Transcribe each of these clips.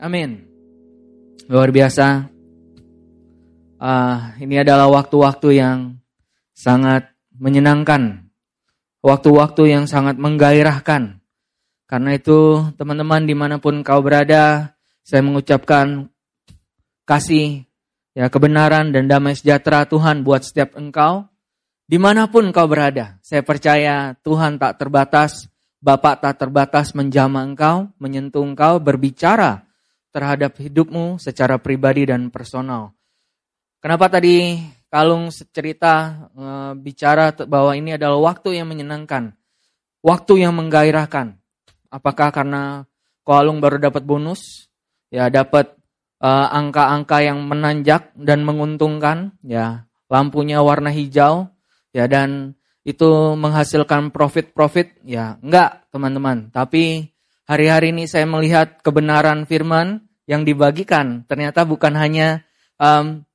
Amin. Luar biasa. Uh, ini adalah waktu-waktu yang sangat menyenangkan. Waktu-waktu yang sangat menggairahkan. Karena itu teman-teman di mana pun kau berada, saya mengucapkan kasih, ya kebenaran dan damai sejahtera Tuhan buat setiap engkau. Di mana pun kau berada, saya percaya Tuhan tak terbatas, Bapak tak terbatas menjama engkau, menyentuh engkau, berbicara terhadap hidupmu secara pribadi dan personal. Kenapa tadi Kalung cerita e, bicara bahwa ini adalah waktu yang menyenangkan, waktu yang menggairahkan. Apakah karena Kalung baru dapat bonus, ya dapat eh, angka-angka yang menanjak dan menguntungkan, ya lampunya warna hijau, ya dan itu menghasilkan profit-profit, ya enggak teman-teman. Tapi hari-hari ini saya melihat kebenaran firman yang dibagikan ternyata bukan hanya um,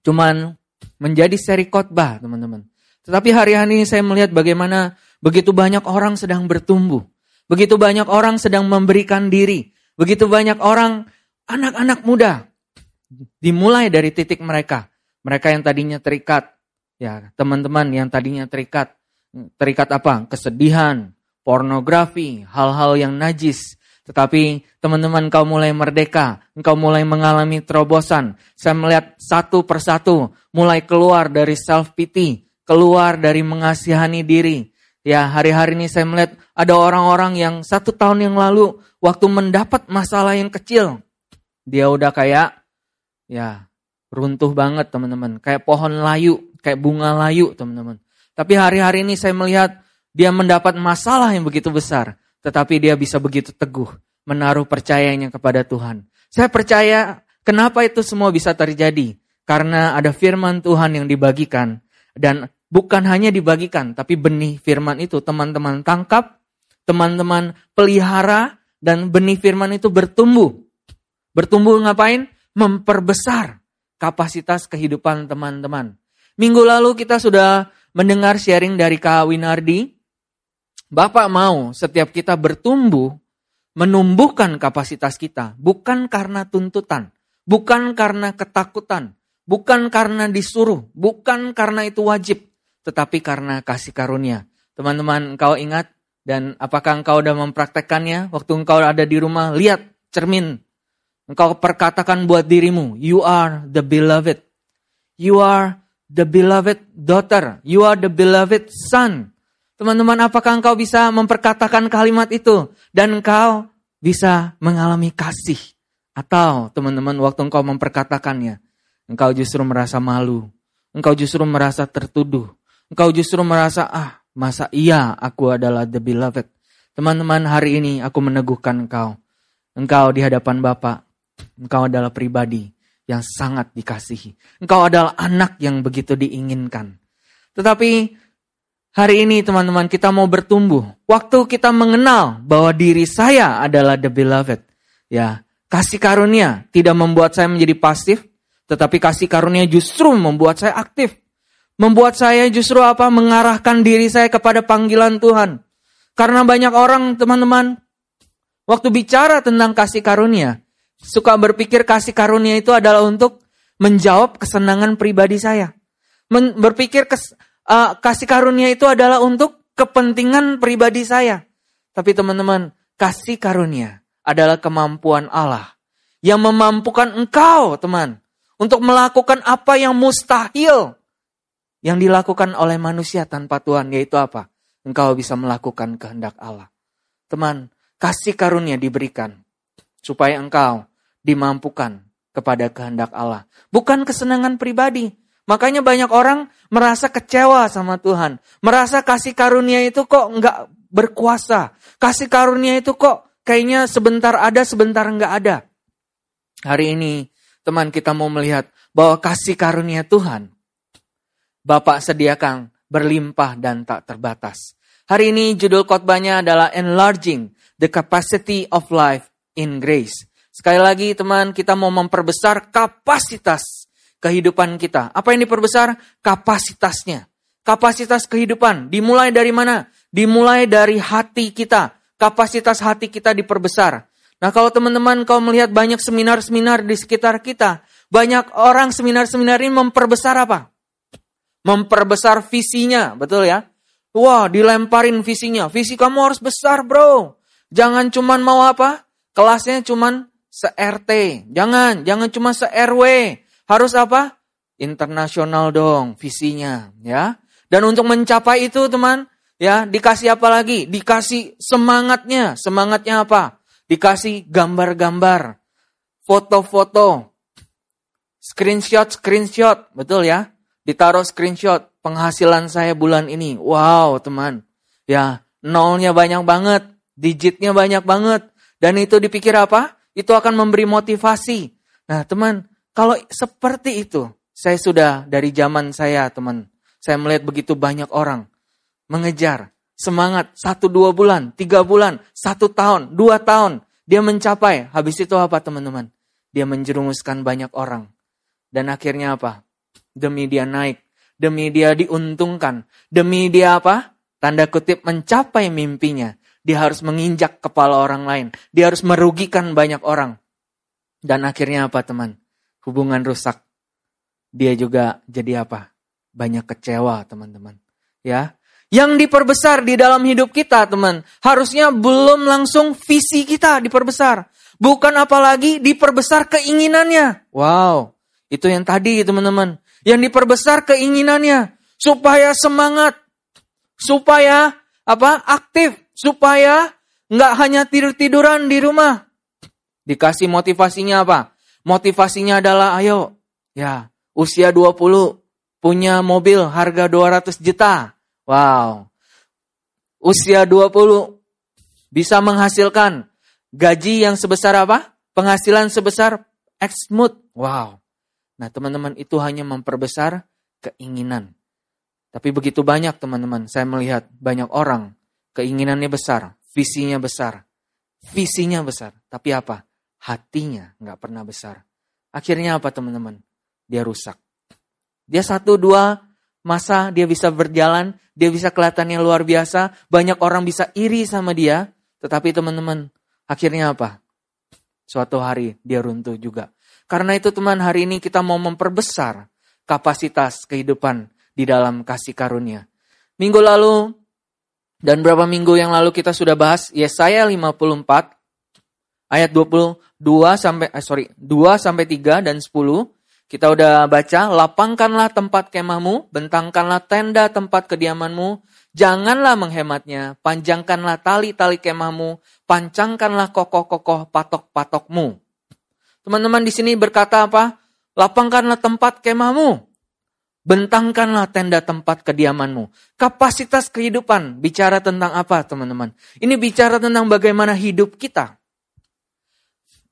cuman menjadi seri khotbah, teman-teman. Tetapi hari-hari ini saya melihat bagaimana begitu banyak orang sedang bertumbuh. Begitu banyak orang sedang memberikan diri. Begitu banyak orang, anak-anak muda, dimulai dari titik mereka. Mereka yang tadinya terikat, ya teman-teman yang tadinya terikat. Terikat apa? Kesedihan, pornografi, hal-hal yang najis, tetapi teman-teman kau mulai merdeka, engkau mulai mengalami terobosan. Saya melihat satu persatu mulai keluar dari self pity, keluar dari mengasihani diri. Ya hari-hari ini saya melihat ada orang-orang yang satu tahun yang lalu waktu mendapat masalah yang kecil, dia udah kayak ya runtuh banget teman-teman, kayak pohon layu, kayak bunga layu teman-teman. Tapi hari-hari ini saya melihat dia mendapat masalah yang begitu besar tetapi dia bisa begitu teguh menaruh percayanya kepada Tuhan. Saya percaya kenapa itu semua bisa terjadi? Karena ada firman Tuhan yang dibagikan dan bukan hanya dibagikan, tapi benih firman itu teman-teman tangkap, teman-teman pelihara dan benih firman itu bertumbuh. Bertumbuh ngapain? Memperbesar kapasitas kehidupan teman-teman. Minggu lalu kita sudah mendengar sharing dari Kak Winardi Bapak mau setiap kita bertumbuh, menumbuhkan kapasitas kita, bukan karena tuntutan, bukan karena ketakutan, bukan karena disuruh, bukan karena itu wajib, tetapi karena kasih karunia. Teman-teman, engkau ingat dan apakah engkau sudah mempraktekkannya waktu engkau ada di rumah? Lihat cermin. Engkau perkatakan buat dirimu, you are the beloved. You are the beloved daughter. You are the beloved son. Teman-teman, apakah engkau bisa memperkatakan kalimat itu dan engkau bisa mengalami kasih? Atau teman-teman, waktu engkau memperkatakannya, engkau justru merasa malu, engkau justru merasa tertuduh, engkau justru merasa, ah, masa iya aku adalah the beloved. Teman-teman, hari ini aku meneguhkan engkau. Engkau di hadapan Bapa, engkau adalah pribadi yang sangat dikasihi. Engkau adalah anak yang begitu diinginkan. Tetapi Hari ini teman-teman kita mau bertumbuh. Waktu kita mengenal bahwa diri saya adalah the beloved. Ya, kasih karunia tidak membuat saya menjadi pasif, tetapi kasih karunia justru membuat saya aktif. Membuat saya justru apa? Mengarahkan diri saya kepada panggilan Tuhan. Karena banyak orang teman-teman waktu bicara tentang kasih karunia, suka berpikir kasih karunia itu adalah untuk menjawab kesenangan pribadi saya. Men berpikir kes uh, kasih karunia itu adalah untuk kepentingan pribadi saya. Tapi teman-teman, kasih karunia adalah kemampuan Allah yang memampukan engkau, teman, untuk melakukan apa yang mustahil yang dilakukan oleh manusia tanpa Tuhan, yaitu apa? Engkau bisa melakukan kehendak Allah. Teman, kasih karunia diberikan supaya engkau dimampukan kepada kehendak Allah. Bukan kesenangan pribadi, Makanya banyak orang merasa kecewa sama Tuhan. Merasa kasih karunia itu kok nggak berkuasa. Kasih karunia itu kok kayaknya sebentar ada, sebentar nggak ada. Hari ini teman kita mau melihat bahwa kasih karunia Tuhan. Bapak sediakan berlimpah dan tak terbatas. Hari ini judul khotbahnya adalah Enlarging the Capacity of Life in Grace. Sekali lagi teman, kita mau memperbesar kapasitas kehidupan kita. Apa yang diperbesar? Kapasitasnya. Kapasitas kehidupan dimulai dari mana? Dimulai dari hati kita. Kapasitas hati kita diperbesar. Nah kalau teman-teman kau melihat banyak seminar-seminar di sekitar kita, banyak orang seminar-seminar ini memperbesar apa? Memperbesar visinya, betul ya? Wah, dilemparin visinya. Visi kamu harus besar, bro. Jangan cuman mau apa? Kelasnya cuman se-RT. Jangan, jangan cuma se-RW. Harus apa? Internasional dong visinya, ya. Dan untuk mencapai itu, teman, ya, dikasih apa lagi? Dikasih semangatnya. Semangatnya apa? Dikasih gambar-gambar, foto-foto, screenshot-screenshot, betul ya? Ditaruh screenshot penghasilan saya bulan ini. Wow, teman. Ya, nolnya banyak banget, digitnya banyak banget. Dan itu dipikir apa? Itu akan memberi motivasi. Nah, teman, kalau seperti itu, saya sudah dari zaman saya, teman. Saya melihat begitu banyak orang mengejar semangat satu dua bulan, tiga bulan, satu tahun, dua tahun. Dia mencapai. Habis itu apa teman-teman? Dia menjerumuskan banyak orang. Dan akhirnya apa? Demi dia naik, demi dia diuntungkan, demi dia apa? Tanda kutip mencapai mimpinya. Dia harus menginjak kepala orang lain. Dia harus merugikan banyak orang. Dan akhirnya apa teman? Hubungan rusak. Dia juga jadi apa? Banyak kecewa teman-teman. Ya, yang diperbesar di dalam hidup kita, teman, harusnya belum langsung visi kita diperbesar. Bukan apalagi diperbesar keinginannya. Wow, itu yang tadi teman-teman. Yang diperbesar keinginannya supaya semangat, supaya apa? Aktif, supaya nggak hanya tidur tiduran di rumah. Dikasih motivasinya apa? Motivasinya adalah ayo, ya usia 20 punya mobil harga 200 juta. Wow. Usia 20 bisa menghasilkan gaji yang sebesar apa? Penghasilan sebesar Xmut. Wow. Nah teman-teman itu hanya memperbesar keinginan. Tapi begitu banyak teman-teman, saya melihat banyak orang keinginannya besar, visinya besar, visinya besar. Tapi apa? Hatinya nggak pernah besar. Akhirnya apa teman-teman? Dia rusak. Dia satu dua masa dia bisa berjalan, dia bisa kelihatannya luar biasa, banyak orang bisa iri sama dia, tetapi teman-teman, akhirnya apa? Suatu hari dia runtuh juga. Karena itu teman hari ini kita mau memperbesar kapasitas kehidupan di dalam kasih karunia. Minggu lalu dan berapa minggu yang lalu kita sudah bahas Yesaya 54 ayat 22 sampai eh, sorry 2 sampai 3 dan 10. Kita udah baca, lapangkanlah tempat kemahmu, bentangkanlah tenda tempat kediamanmu, janganlah menghematnya, panjangkanlah tali-tali kemahmu, pancangkanlah kokoh-kokoh patok-patokmu. Teman-teman di sini berkata apa? Lapangkanlah tempat kemahmu. Bentangkanlah tenda tempat kediamanmu. Kapasitas kehidupan bicara tentang apa, teman-teman? Ini bicara tentang bagaimana hidup kita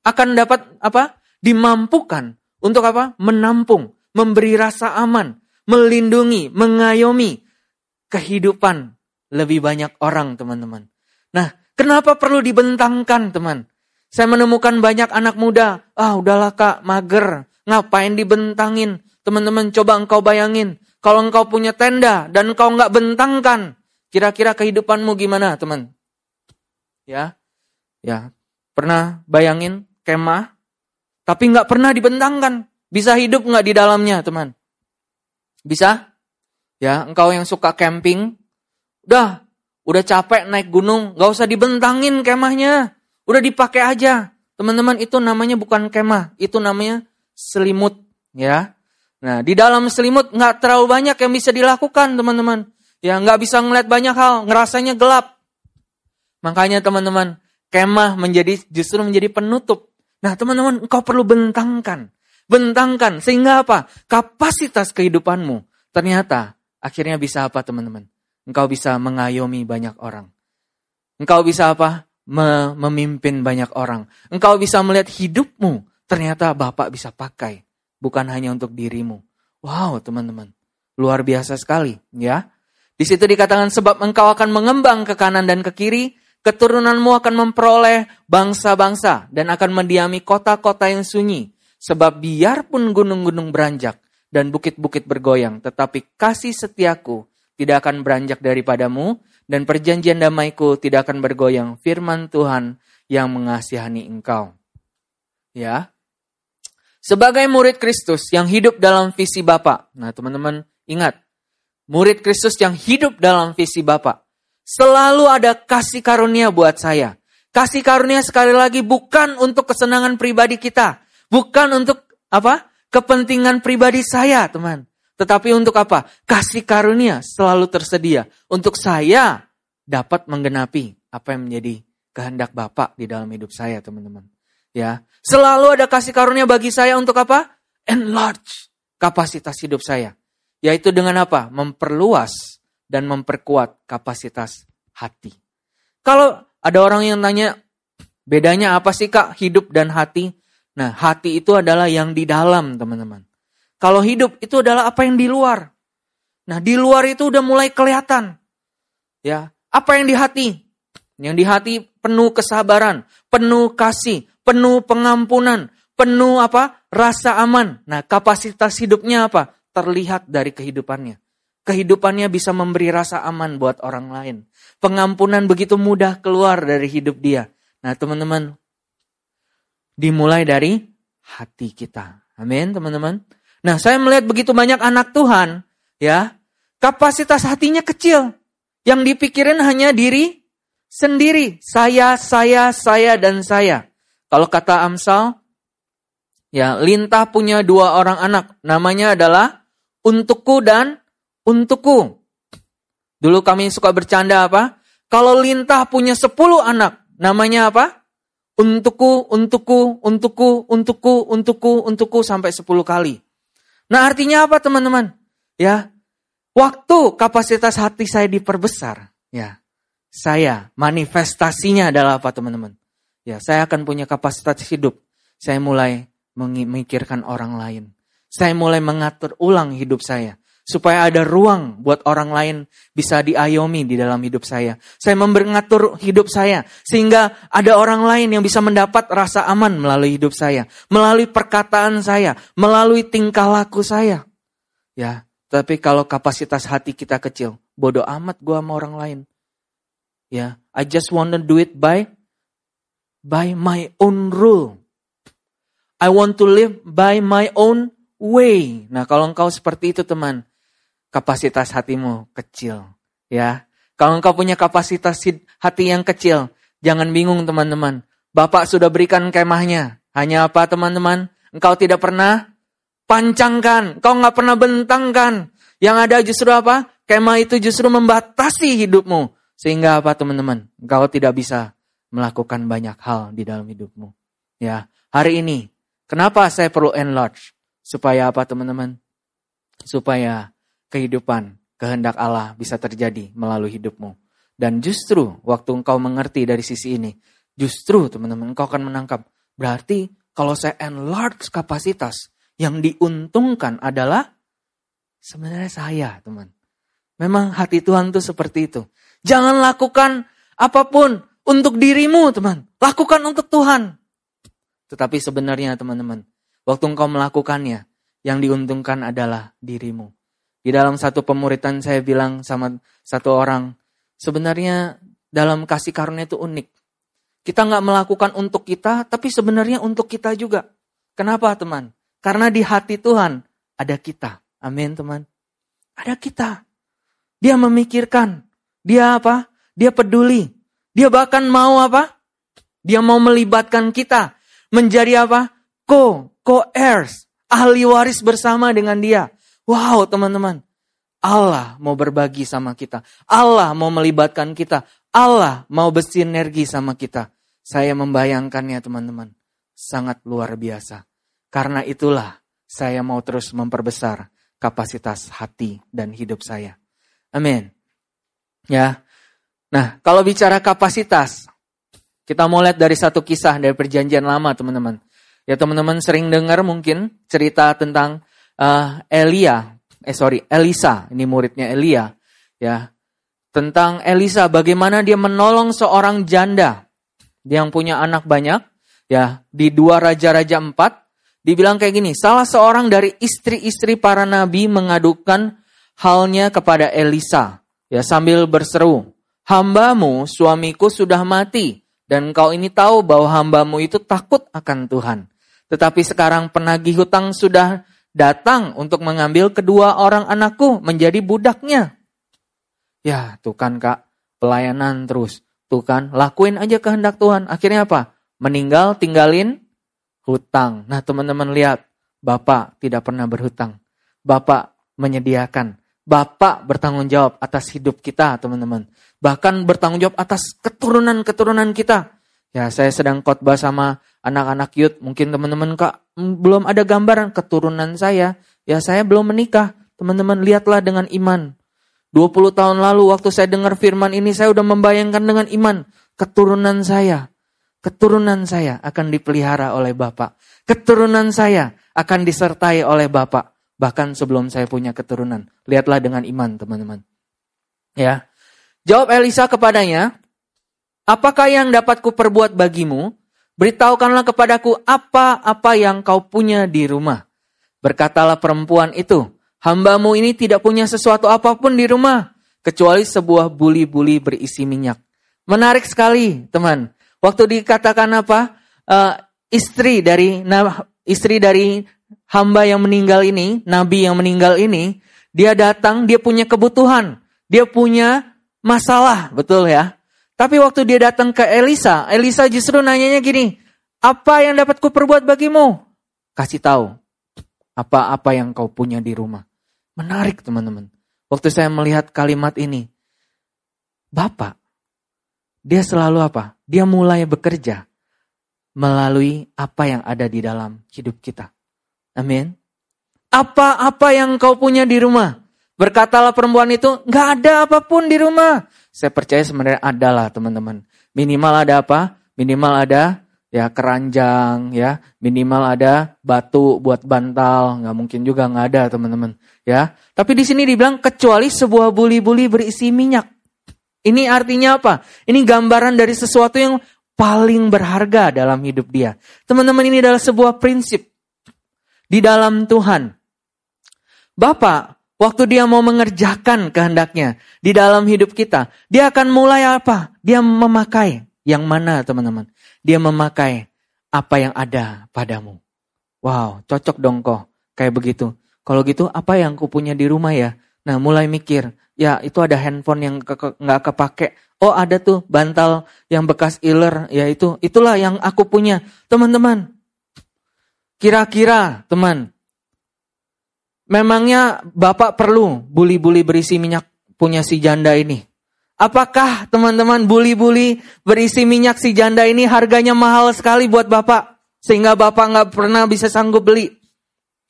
akan dapat apa? Dimampukan untuk apa? Menampung, memberi rasa aman, melindungi, mengayomi kehidupan lebih banyak orang, teman-teman. Nah, kenapa perlu dibentangkan, teman? Saya menemukan banyak anak muda, ah udahlah kak, mager, ngapain dibentangin? Teman-teman coba engkau bayangin, kalau engkau punya tenda dan engkau nggak bentangkan, kira-kira kehidupanmu gimana teman? Ya, ya, pernah bayangin kemah, tapi nggak pernah dibentangkan. Bisa hidup nggak di dalamnya teman? Bisa? Ya, engkau yang suka camping, udah, udah capek naik gunung, nggak usah dibentangin kemahnya. Udah dipakai aja. Teman-teman itu namanya bukan kemah, itu namanya selimut ya. Nah di dalam selimut nggak terlalu banyak yang bisa dilakukan teman-teman. Ya nggak bisa ngeliat banyak hal, ngerasanya gelap. Makanya teman-teman kemah menjadi justru menjadi penutup. Nah teman-teman engkau perlu bentangkan, bentangkan sehingga apa? Kapasitas kehidupanmu ternyata akhirnya bisa apa teman-teman? Engkau bisa mengayomi banyak orang. Engkau bisa apa? memimpin banyak orang. Engkau bisa melihat hidupmu, ternyata Bapak bisa pakai, bukan hanya untuk dirimu. Wow, teman-teman, luar biasa sekali, ya. Di situ dikatakan sebab engkau akan mengembang ke kanan dan ke kiri, keturunanmu akan memperoleh bangsa-bangsa dan akan mendiami kota-kota yang sunyi. Sebab biarpun gunung-gunung beranjak dan bukit-bukit bergoyang, tetapi kasih setiaku tidak akan beranjak daripadamu dan perjanjian damaiku tidak akan bergoyang. Firman Tuhan yang mengasihani engkau. Ya. Sebagai murid Kristus yang hidup dalam visi Bapa. Nah, teman-teman ingat, murid Kristus yang hidup dalam visi Bapa. Selalu ada kasih karunia buat saya. Kasih karunia sekali lagi bukan untuk kesenangan pribadi kita, bukan untuk apa? kepentingan pribadi saya, teman. Tetapi untuk apa? Kasih karunia selalu tersedia untuk saya dapat menggenapi apa yang menjadi kehendak Bapak di dalam hidup saya, teman-teman. Ya, selalu ada kasih karunia bagi saya untuk apa? Enlarge kapasitas hidup saya. Yaitu dengan apa? Memperluas dan memperkuat kapasitas hati. Kalau ada orang yang tanya, bedanya apa sih kak hidup dan hati? Nah, hati itu adalah yang di dalam, teman-teman. Kalau hidup itu adalah apa yang di luar. Nah, di luar itu udah mulai kelihatan. Ya, apa yang di hati? Yang di hati penuh kesabaran, penuh kasih, penuh pengampunan, penuh apa? Rasa aman. Nah, kapasitas hidupnya apa? Terlihat dari kehidupannya. Kehidupannya bisa memberi rasa aman buat orang lain. Pengampunan begitu mudah keluar dari hidup dia. Nah, teman-teman, dimulai dari hati kita. Amin, teman-teman. Nah, saya melihat begitu banyak anak Tuhan, ya, kapasitas hatinya kecil. Yang dipikirin hanya diri sendiri. Saya, saya, saya, dan saya. Kalau kata Amsal, ya Lintah punya dua orang anak. Namanya adalah Untukku dan Untukku. Dulu kami suka bercanda apa? Kalau Lintah punya sepuluh anak. Namanya apa? Untukku, untukku, untukku, untukku, untukku, untukku sampai sepuluh kali. Nah artinya apa teman-teman? Ya, Waktu kapasitas hati saya diperbesar, ya, saya manifestasinya adalah apa teman-teman? Ya, saya akan punya kapasitas hidup. Saya mulai memikirkan orang lain. Saya mulai mengatur ulang hidup saya supaya ada ruang buat orang lain bisa diayomi di dalam hidup saya. Saya mengatur hidup saya sehingga ada orang lain yang bisa mendapat rasa aman melalui hidup saya, melalui perkataan saya, melalui tingkah laku saya. Ya, tapi kalau kapasitas hati kita kecil, bodoh amat gua sama orang lain. Ya, I just wanna do it by by my own rule. I want to live by my own way. Nah, kalau engkau seperti itu teman, kapasitas hatimu kecil, ya. Kalau engkau punya kapasitas hati yang kecil, jangan bingung teman-teman. Bapak sudah berikan kemahnya. Hanya apa teman-teman? Engkau tidak pernah pancangkan, kau nggak pernah bentangkan. Yang ada justru apa? Kemah itu justru membatasi hidupmu. Sehingga apa teman-teman? Kau tidak bisa melakukan banyak hal di dalam hidupmu. Ya, hari ini kenapa saya perlu enlarge? Supaya apa teman-teman? Supaya kehidupan, kehendak Allah bisa terjadi melalui hidupmu. Dan justru waktu engkau mengerti dari sisi ini, justru teman-teman engkau akan menangkap. Berarti kalau saya enlarge kapasitas, yang diuntungkan adalah sebenarnya saya, teman. Memang hati Tuhan tuh seperti itu. Jangan lakukan apa pun untuk dirimu, teman. Lakukan untuk Tuhan. Tetapi sebenarnya, teman-teman, waktu engkau melakukannya, yang diuntungkan adalah dirimu. Di dalam satu pemuritan saya bilang sama satu orang, sebenarnya dalam kasih karunia itu unik. Kita nggak melakukan untuk kita, tapi sebenarnya untuk kita juga. Kenapa teman? Karena di hati Tuhan ada kita. Amin teman. Ada kita. Dia memikirkan. Dia apa? Dia peduli. Dia bahkan mau apa? Dia mau melibatkan kita. Menjadi apa? Co, co-heirs. Ahli waris bersama dengan dia. Wow teman-teman. Allah mau berbagi sama kita. Allah mau melibatkan kita. Allah mau bersinergi sama kita. Saya membayangkannya teman-teman. Sangat luar biasa. Karena itulah saya mau terus memperbesar kapasitas hati dan hidup saya. Amin. Ya. Nah, kalau bicara kapasitas, kita mau lihat dari satu kisah dari perjanjian lama, teman-teman. Ya, teman-teman sering dengar mungkin cerita tentang uh, Elia, eh sorry, Elisa, ini muridnya Elia, ya. Tentang Elisa, bagaimana dia menolong seorang janda yang punya anak banyak, ya, di dua raja-raja empat, Dibilang kayak gini, salah seorang dari istri-istri para nabi mengadukan halnya kepada Elisa. Ya sambil berseru, hambamu suamiku sudah mati Dan engkau ini tahu bahwa hambamu itu takut akan Tuhan. Tetapi sekarang penagih hutang sudah datang untuk mengambil kedua orang anakku menjadi budaknya. Ya, tuh kan kak, pelayanan terus. Tuh kan, lakuin aja kehendak Tuhan. Akhirnya apa? Meninggal, tinggalin hutang. Nah teman-teman lihat, Bapak tidak pernah berhutang. Bapak menyediakan. Bapak bertanggung jawab atas hidup kita, teman-teman. Bahkan bertanggung jawab atas keturunan-keturunan kita. Ya, saya sedang khotbah sama anak-anak youth. Mungkin teman-teman kak belum ada gambaran keturunan saya. Ya, saya belum menikah. Teman-teman lihatlah dengan iman. 20 tahun lalu waktu saya dengar firman ini saya udah membayangkan dengan iman keturunan saya. Keturunan saya akan dipelihara oleh Bapak. Keturunan saya akan disertai oleh Bapak. Bahkan sebelum saya punya keturunan. Lihatlah dengan iman teman-teman. Ya. Jawab Elisa kepadanya, Apakah yang dapat kuperbuat bagimu? Beritahukanlah kepadaku apa-apa yang kau punya di rumah. Berkatalah perempuan itu, hambamu ini tidak punya sesuatu apa pun di rumah, kecuali sebuah buli-buli berisi minyak. Menarik sekali, teman. Waktu dikatakan apa? Uh, istri dari nah, istri dari hamba yang meninggal ini, nabi yang meninggal ini, dia datang, dia punya kebutuhan, dia punya masalah, betul ya? Tapi waktu dia datang ke Elisa, Elisa justru nanyanya gini, apa yang dapat kuperbuat bagimu? Kasih tahu, apa-apa yang kau punya di rumah. Menarik teman-teman. Waktu saya melihat kalimat ini, Bapak, dia selalu apa? Dia mulai bekerja melalui apa yang ada di dalam hidup kita. Amin. Apa-apa yang kau punya di rumah. Berkatalah perempuan itu, nggak ada apa pun di rumah. Saya percaya sebenarnya ada lah teman-teman. Minimal ada apa? Minimal ada ya keranjang ya. Minimal ada batu buat bantal. Nggak mungkin juga nggak ada teman-teman. Ya. Tapi di sini dibilang kecuali sebuah buli-buli berisi minyak. Ini artinya apa? Ini gambaran dari sesuatu yang paling berharga dalam hidup dia. Teman-teman ini adalah sebuah prinsip di dalam Tuhan. Bapak, waktu dia mau mengerjakan kehendaknya di dalam hidup kita, dia akan mulai apa? Dia memakai yang mana teman-teman? Dia memakai apa yang ada padamu. Wow, cocok dong kok kayak begitu. Kalau gitu apa yang ku punya di rumah ya? Nah mulai mikir, ya itu ada handphone yang nggak ke, kepake. Oh ada tuh bantal yang bekas iler, ya itu itulah yang aku punya. Teman-teman, Kira-kira teman, memangnya Bapak perlu buli-buli berisi minyak punya si janda ini? Apakah teman-teman buli-buli berisi minyak si janda ini harganya mahal sekali buat Bapak? Sehingga Bapak nggak pernah bisa sanggup beli?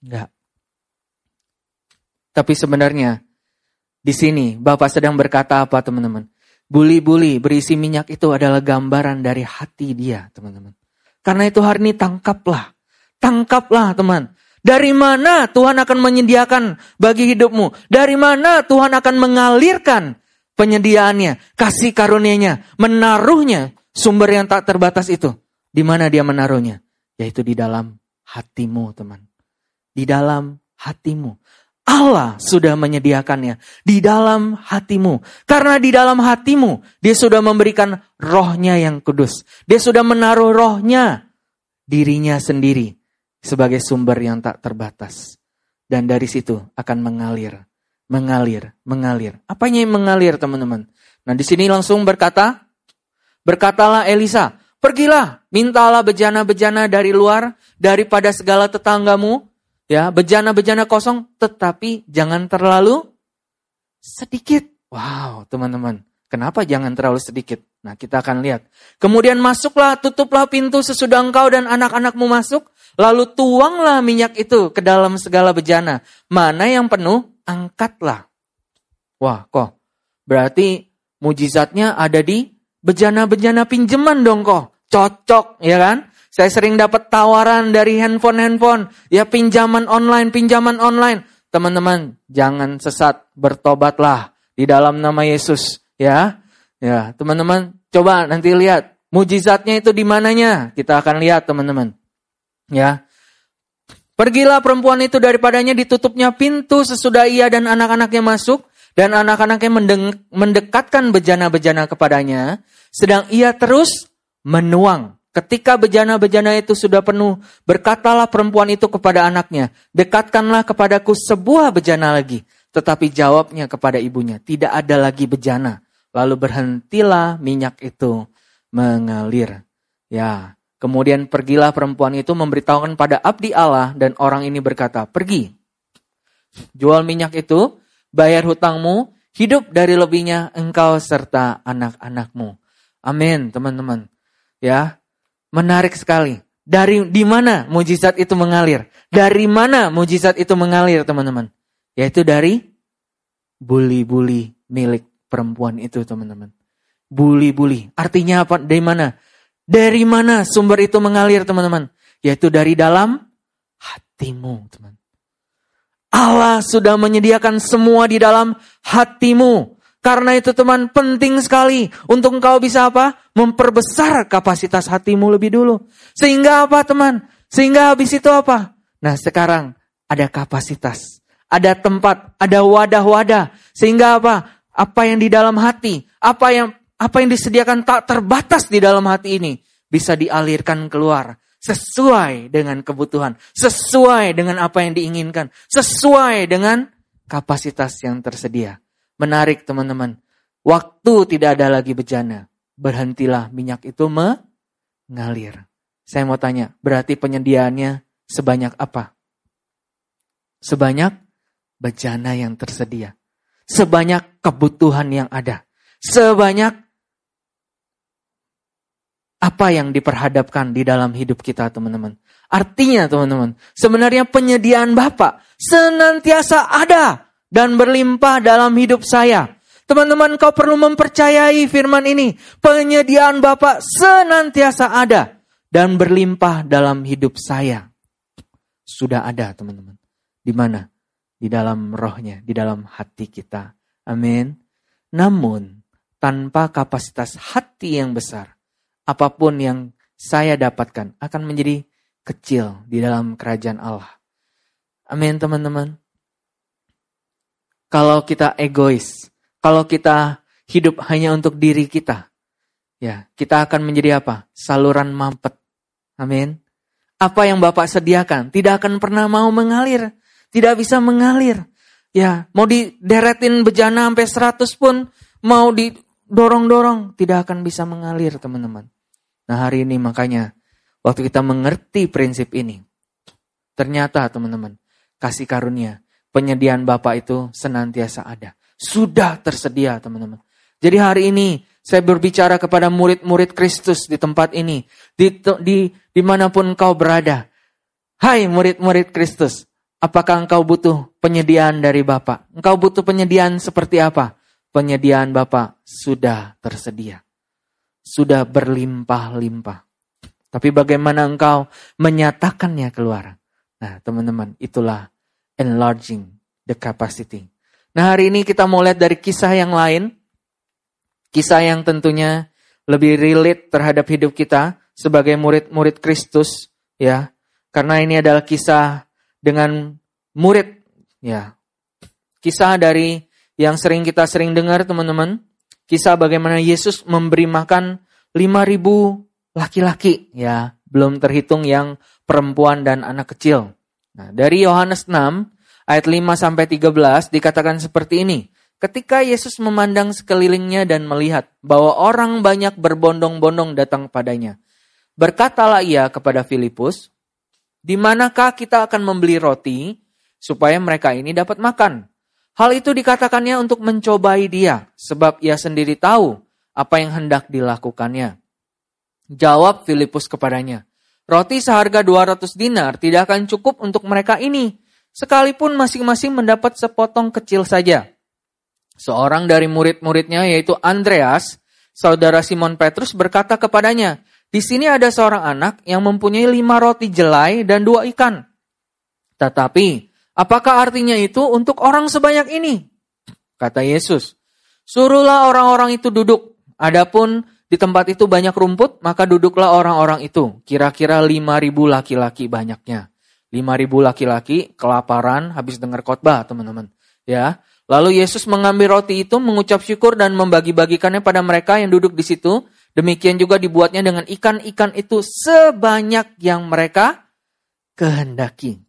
Enggak. Tapi sebenarnya di sini Bapak sedang berkata apa teman-teman? Buli-buli berisi minyak itu adalah gambaran dari hati dia teman-teman. Karena itu hari ini tangkaplah Tangkaplah teman. Dari mana Tuhan akan menyediakan bagi hidupmu? Dari mana Tuhan akan mengalirkan penyediaannya, kasih karunia-Nya, menaruhnya sumber yang tak terbatas itu? Di mana dia menaruhnya? Yaitu di dalam hatimu, teman. Di dalam hatimu. Allah sudah menyediakannya di dalam hatimu. Karena di dalam hatimu, dia sudah memberikan rohnya yang kudus. Dia sudah menaruh rohnya, dirinya sendiri sebagai sumber yang tak terbatas. Dan dari situ akan mengalir, mengalir, mengalir. Apanya yang mengalir teman-teman? Nah di sini langsung berkata, berkatalah Elisa, pergilah, mintalah bejana-bejana dari luar, daripada segala tetanggamu, ya bejana-bejana kosong, tetapi jangan terlalu sedikit. Wow teman-teman, kenapa jangan terlalu sedikit? Nah kita akan lihat. Kemudian masuklah, tutuplah pintu sesudah engkau dan anak-anakmu masuk, Lalu tuanglah minyak itu ke dalam segala bejana. Mana yang penuh, angkatlah. Wah, kok. Berarti mujizatnya ada di bejana-bejana pinjaman dong kok. Cocok, ya kan? Saya sering dapat tawaran dari handphone-handphone. Ya pinjaman online, pinjaman online. Teman-teman, jangan sesat, bertobatlah di dalam nama Yesus. Ya, ya teman-teman, coba nanti lihat. Mujizatnya itu di mananya? Kita akan lihat teman-teman. Ya. Pergilah perempuan itu daripadanya ditutupnya pintu sesudah ia dan anak-anaknya masuk dan anak-anaknya mendekatkan bejana-bejana kepadanya sedang ia terus menuang. Ketika bejana-bejana itu sudah penuh, berkatalah perempuan itu kepada anaknya, dekatkanlah kepadaku sebuah bejana lagi. Tetapi jawabnya kepada ibunya, tidak ada lagi bejana. Lalu berhentilah minyak itu mengalir. Ya, kemudian pergilah perempuan itu memberitahukan pada abdi Allah dan orang ini berkata, pergi, jual minyak itu, bayar hutangmu, hidup dari lebihnya engkau serta anak-anakmu. Amin, teman-teman. Ya, Menarik sekali. Dari di mana mujizat itu mengalir? Dari mana mujizat itu mengalir, teman-teman? Yaitu dari buli-buli milik perempuan itu, teman-teman. Buli-buli. Artinya apa? Dari mana? Dari mana sumber itu mengalir, teman-teman? Yaitu dari dalam hatimu, teman. Allah sudah menyediakan semua di dalam hatimu. Karena itu teman penting sekali untuk engkau bisa apa? Memperbesar kapasitas hatimu lebih dulu. Sehingga apa teman? Sehingga habis itu apa? Nah sekarang ada kapasitas. Ada tempat, ada wadah-wadah. Sehingga apa? Apa yang di dalam hati, apa yang apa yang disediakan tak terbatas di dalam hati ini bisa dialirkan keluar sesuai dengan kebutuhan, sesuai dengan apa yang diinginkan, sesuai dengan kapasitas yang tersedia. Menarik teman-teman. Waktu tidak ada lagi bejana. Berhentilah minyak itu mengalir. Saya mau tanya, berarti penyediaannya sebanyak apa? Sebanyak bejana yang tersedia. Sebanyak kebutuhan yang ada. Sebanyak apa yang diperhadapkan di dalam hidup kita teman-teman. Artinya teman-teman, sebenarnya penyediaan Bapak senantiasa ada dan berlimpah dalam hidup saya. Teman-teman, kau perlu mempercayai firman ini. Penyediaan Bapak senantiasa ada dan berlimpah dalam hidup saya. Sudah ada, teman-teman. Di mana? Di dalam rohnya, di dalam hati kita. Amin. Namun, tanpa kapasitas hati yang besar, apa pun yang saya dapatkan akan menjadi kecil di dalam kerajaan Allah. Amin, teman-teman. Kalau kita egois, kalau kita hidup hanya untuk diri kita, ya kita akan menjadi apa? Saluran mampet. Amin. Apa yang Bapak sediakan tidak akan pernah mau mengalir, tidak bisa mengalir. Ya, mau dideretin bejana sampai 100 pun, mau didorong-dorong, tidak akan bisa mengalir teman-teman. Nah hari ini makanya, waktu kita mengerti prinsip ini, ternyata teman-teman, kasih karunia penyediaan Bapak itu senantiasa ada. Sudah tersedia teman-teman. Jadi hari ini saya berbicara kepada murid-murid Kristus di tempat ini. Di, di di mana pun engkau berada. Hai murid-murid Kristus. Apakah engkau butuh penyediaan dari Bapak? Engkau butuh penyediaan seperti apa? Penyediaan Bapak sudah tersedia. Sudah berlimpah-limpah. Tapi bagaimana engkau menyatakannya keluar? Nah teman-teman itulah enlarging the capacity. Nah hari ini kita mau lihat dari kisah yang lain. Kisah yang tentunya lebih relate terhadap hidup kita sebagai murid-murid Kristus. ya Karena ini adalah kisah dengan murid. ya Kisah dari yang sering kita sering dengar teman-teman. Kisah bagaimana Yesus memberi makan 5000 laki-laki ya, belum terhitung yang perempuan dan anak kecil. Nah, dari Yohanes 6 ayat 5 sampai 13 dikatakan seperti ini. Ketika Yesus memandang sekelilingnya dan melihat bahwa orang banyak berbondong-bondong datang padanya. Berkatalah ia kepada Filipus, di manakah kita akan membeli roti supaya mereka ini dapat makan? Hal itu dikatakannya untuk mencobai dia, sebab ia sendiri tahu apa yang hendak dilakukannya. Jawab Filipus kepadanya, Roti seharga 200 dinar tidak akan cukup untuk mereka ini, sekalipun masing-masing mendapat sepotong kecil saja. Seorang dari murid-muridnya yaitu Andreas, saudara Simon Petrus berkata kepadanya, di sini ada seorang anak yang mempunyai lima roti jelai dan dua ikan. Tetapi, apakah artinya itu untuk orang sebanyak ini? Kata Yesus, suruhlah orang-orang itu duduk. Adapun di tempat itu banyak rumput, maka duduklah orang-orang itu. Kira-kira 5.000 laki-laki banyaknya. 5.000 laki-laki kelaparan habis dengar khotbah, teman-teman. Ya. Lalu Yesus mengambil roti itu, mengucap syukur dan membagi-bagikannya pada mereka yang duduk di situ. Demikian juga dibuatnya dengan ikan-ikan itu sebanyak yang mereka kehendaki.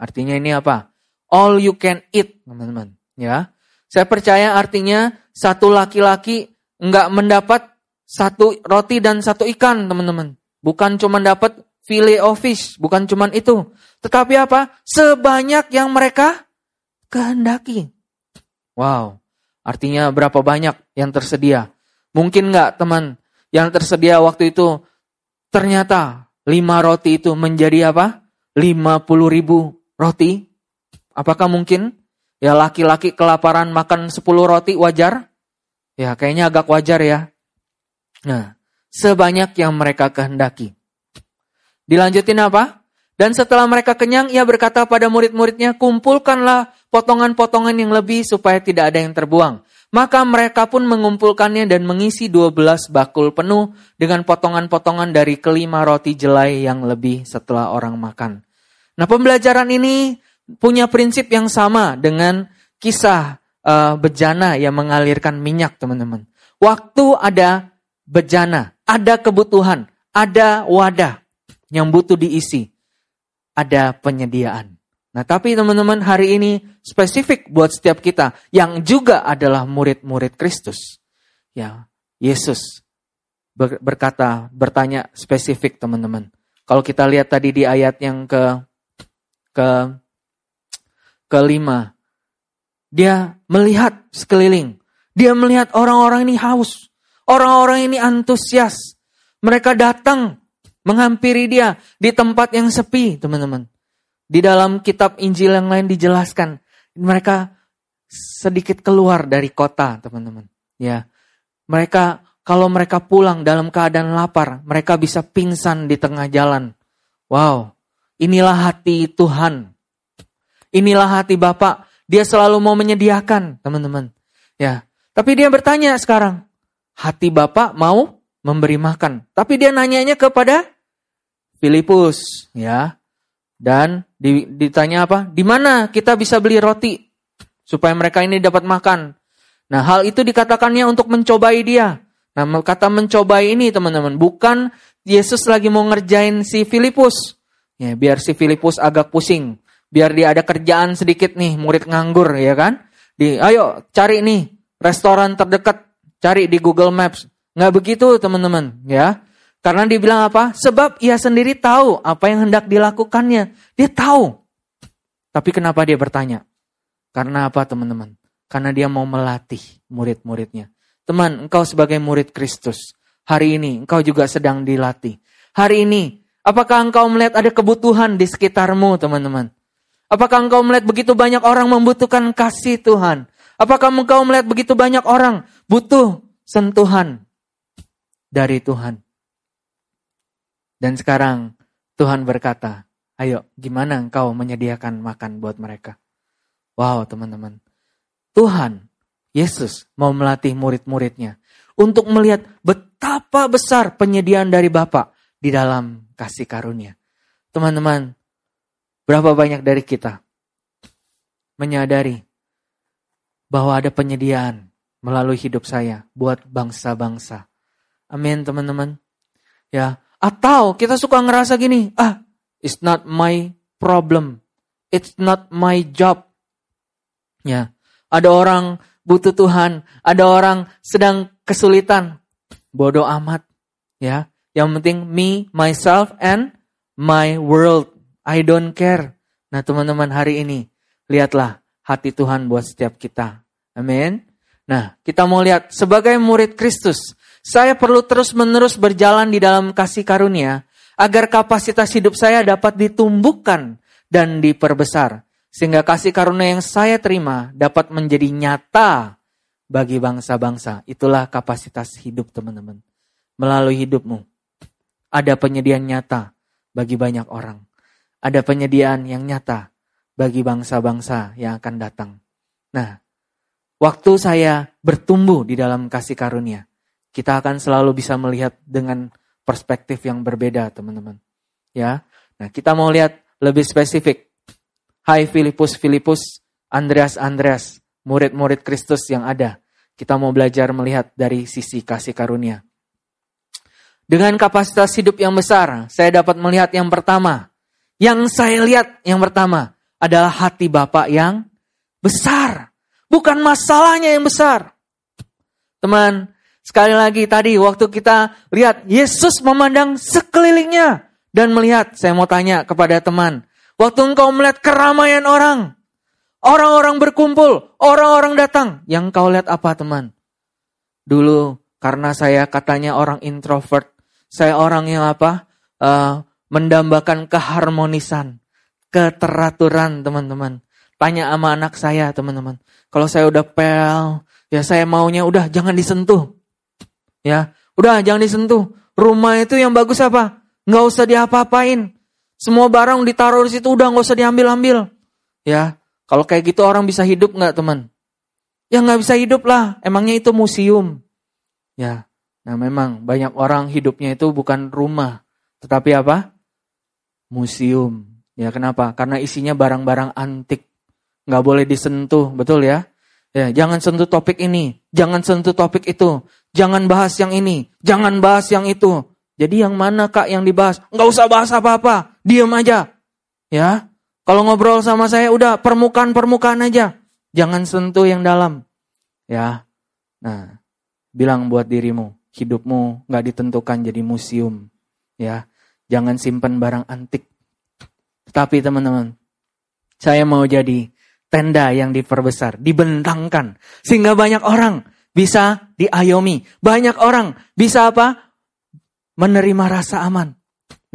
Artinya ini apa? All you can eat, teman-teman. Ya, saya percaya artinya satu laki-laki nggak mendapat satu roti dan satu ikan, teman-teman. Bukan cuma dapat filet of bukan cuma itu. Tetapi apa? Sebanyak yang mereka kehendaki. Wow, artinya berapa banyak yang tersedia. Mungkin nggak teman yang tersedia waktu itu ternyata lima roti itu menjadi apa? Lima puluh ribu roti. Apakah mungkin ya laki-laki kelaparan makan sepuluh roti wajar? Ya kayaknya agak wajar ya. Nah, sebanyak yang mereka kehendaki. Dilanjutin apa? Dan setelah mereka kenyang, ia berkata pada murid-muridnya, kumpulkanlah potongan-potongan yang lebih supaya tidak ada yang terbuang. Maka mereka pun mengumpulkannya dan mengisi 12 bakul penuh dengan potongan-potongan dari kelima roti jelai yang lebih setelah orang makan. Nah pembelajaran ini punya prinsip yang sama dengan kisah uh, bejana yang mengalirkan minyak teman-teman. Waktu ada bejana, ada kebutuhan, ada wadah yang butuh diisi, ada penyediaan. Nah, tapi teman-teman hari ini spesifik buat setiap kita yang juga adalah murid-murid Kristus. Ya, Yesus berkata, bertanya spesifik teman-teman. Kalau kita lihat tadi di ayat yang ke ke kelima, dia melihat sekeliling. Dia melihat orang-orang ini haus. Orang-orang ini antusias. Mereka datang menghampiri dia di tempat yang sepi, teman-teman. Di dalam kitab Injil yang lain dijelaskan, mereka sedikit keluar dari kota, teman-teman. Ya, mereka kalau mereka pulang dalam keadaan lapar, mereka bisa pingsan di tengah jalan. Wow, inilah hati Tuhan. Inilah hati Bapak. Dia selalu mau menyediakan, teman-teman. Ya, tapi dia bertanya sekarang, hati Bapak mau memberi makan. Tapi dia nanyanya kepada Filipus, ya. Dan ditanya apa? Di mana kita bisa beli roti supaya mereka ini dapat makan? Nah, hal itu dikatakannya untuk mencobai dia. Nah, kata mencobai ini teman-teman, bukan Yesus lagi mau ngerjain si Filipus. Ya, biar si Filipus agak pusing. Biar dia ada kerjaan sedikit nih, murid nganggur ya kan? Di ayo cari nih restoran terdekat, cari di Google Maps. Nggak begitu teman-teman, ya. Karena dia bilang apa? Sebab ia sendiri tahu apa yang hendak dilakukannya. Dia tahu. Tapi kenapa dia bertanya? Karena apa teman-teman? Karena dia mau melatih murid-muridnya. Teman, engkau sebagai murid Kristus. Hari ini engkau juga sedang dilatih. Hari ini, apakah engkau melihat ada kebutuhan di sekitarmu teman-teman? Apakah engkau melihat begitu banyak orang membutuhkan kasih Tuhan? Apakah engkau melihat begitu banyak orang butuh sentuhan dari Tuhan? Dan sekarang Tuhan berkata, ayo gimana engkau menyediakan makan buat mereka? Wow teman-teman, Tuhan, Yesus mau melatih murid-muridnya untuk melihat betapa besar penyediaan dari Bapak di dalam kasih karunia. Teman-teman, berapa banyak dari kita menyadari bahwa ada penyediaan melalui hidup saya buat bangsa-bangsa. Amin teman-teman. Ya, atau kita suka ngerasa gini, ah, it's not my problem. It's not my job. Ya, ada orang butuh Tuhan, ada orang sedang kesulitan. Bodoh amat. Ya, yang penting me, myself, and my world. I don't care. Nah teman-teman hari ini, lihatlah hati Tuhan buat setiap kita. Amin. Nah, kita mau lihat sebagai murid Kristus, saya perlu terus-menerus berjalan di dalam kasih karunia agar kapasitas hidup saya dapat ditumbuhkan dan diperbesar. Sehingga kasih karunia yang saya terima dapat menjadi nyata bagi bangsa-bangsa. Itulah kapasitas hidup teman-teman. Melalui hidupmu. Ada penyediaan nyata bagi banyak orang. Ada penyediaan yang nyata bagi bangsa-bangsa yang akan datang. Nah, waktu saya bertumbuh di dalam kasih karunia, kita akan selalu bisa melihat dengan perspektif yang berbeda, teman-teman. Ya. Nah, kita mau lihat lebih spesifik. Hai Filipus Filipus, Andreas Andreas, murid-murid Kristus yang ada. Kita mau belajar melihat dari sisi kasih karunia. Dengan kapasitas hidup yang besar, saya dapat melihat yang pertama. Yang saya lihat yang pertama adalah hati Bapak yang besar. Bukan masalahnya yang besar. Teman, sekali lagi tadi waktu kita lihat Yesus memandang sekelilingnya dan melihat, saya mau tanya kepada teman, waktu engkau melihat keramaian orang, orang-orang berkumpul, orang-orang datang, yang kau lihat apa teman? Dulu karena saya katanya orang introvert, saya orang yang apa? Uh, mendambakan keharmonisan, keteraturan teman-teman. Tanya sama anak saya teman-teman. Kalau saya udah pel, ya saya maunya udah jangan disentuh. Ya, udah jangan disentuh. Rumah itu yang bagus apa? nggak usah diapa-apain. Semua barang ditaruh di situ udah nggak usah diambil-ambil. Ya, kalau kayak gitu orang bisa hidup nggak teman? Ya nggak bisa hidup lah. Emangnya itu museum. Ya, nah memang banyak orang hidupnya itu bukan rumah, tetapi apa? Museum. Ya kenapa? Karena isinya barang-barang antik. Nggak boleh disentuh, betul ya? Ya, jangan sentuh topik ini, jangan sentuh topik itu, jangan bahas yang ini, jangan bahas yang itu. Jadi yang mana kak yang dibahas? Nggak usah bahas apa-apa, diam aja. Ya, kalau ngobrol sama saya udah permukaan-permukaan aja. Jangan sentuh yang dalam. Ya, nah, bilang buat dirimu, hidupmu nggak ditentukan jadi museum. Ya, jangan simpan barang antik. Tapi teman-teman, saya mau jadi tenda yang diperbesar, dibentangkan. Sehingga banyak orang bisa diayomi. Banyak orang bisa apa? menerima rasa aman.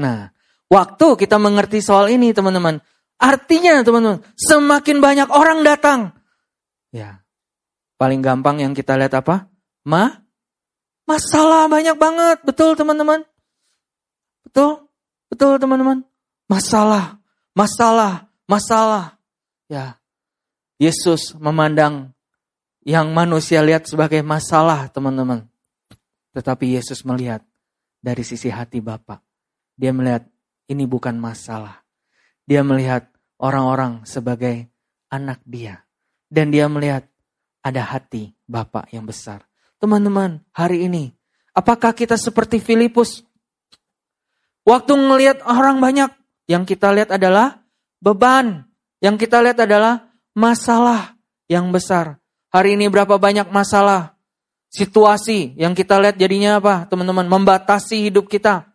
Nah, waktu kita mengerti soal ini teman-teman, artinya teman-teman, semakin banyak orang datang. Ya, paling gampang yang kita lihat apa? Ma, masalah banyak banget, betul teman-teman? Betul, betul teman-teman. Masalah, masalah, masalah. Ya, Yesus memandang yang manusia lihat sebagai masalah teman-teman. Tetapi Yesus melihat dari sisi hati Bapak. Dia melihat ini bukan masalah. Dia melihat orang-orang sebagai anak dia. Dan dia melihat ada hati Bapak yang besar. Teman-teman, hari ini, apakah kita seperti Filipus? Waktu melihat orang banyak, yang kita lihat adalah beban. Yang kita lihat adalah masalah yang besar. Hari ini berapa banyak masalah situasi yang kita lihat jadinya apa, teman-teman? Membatasi hidup kita.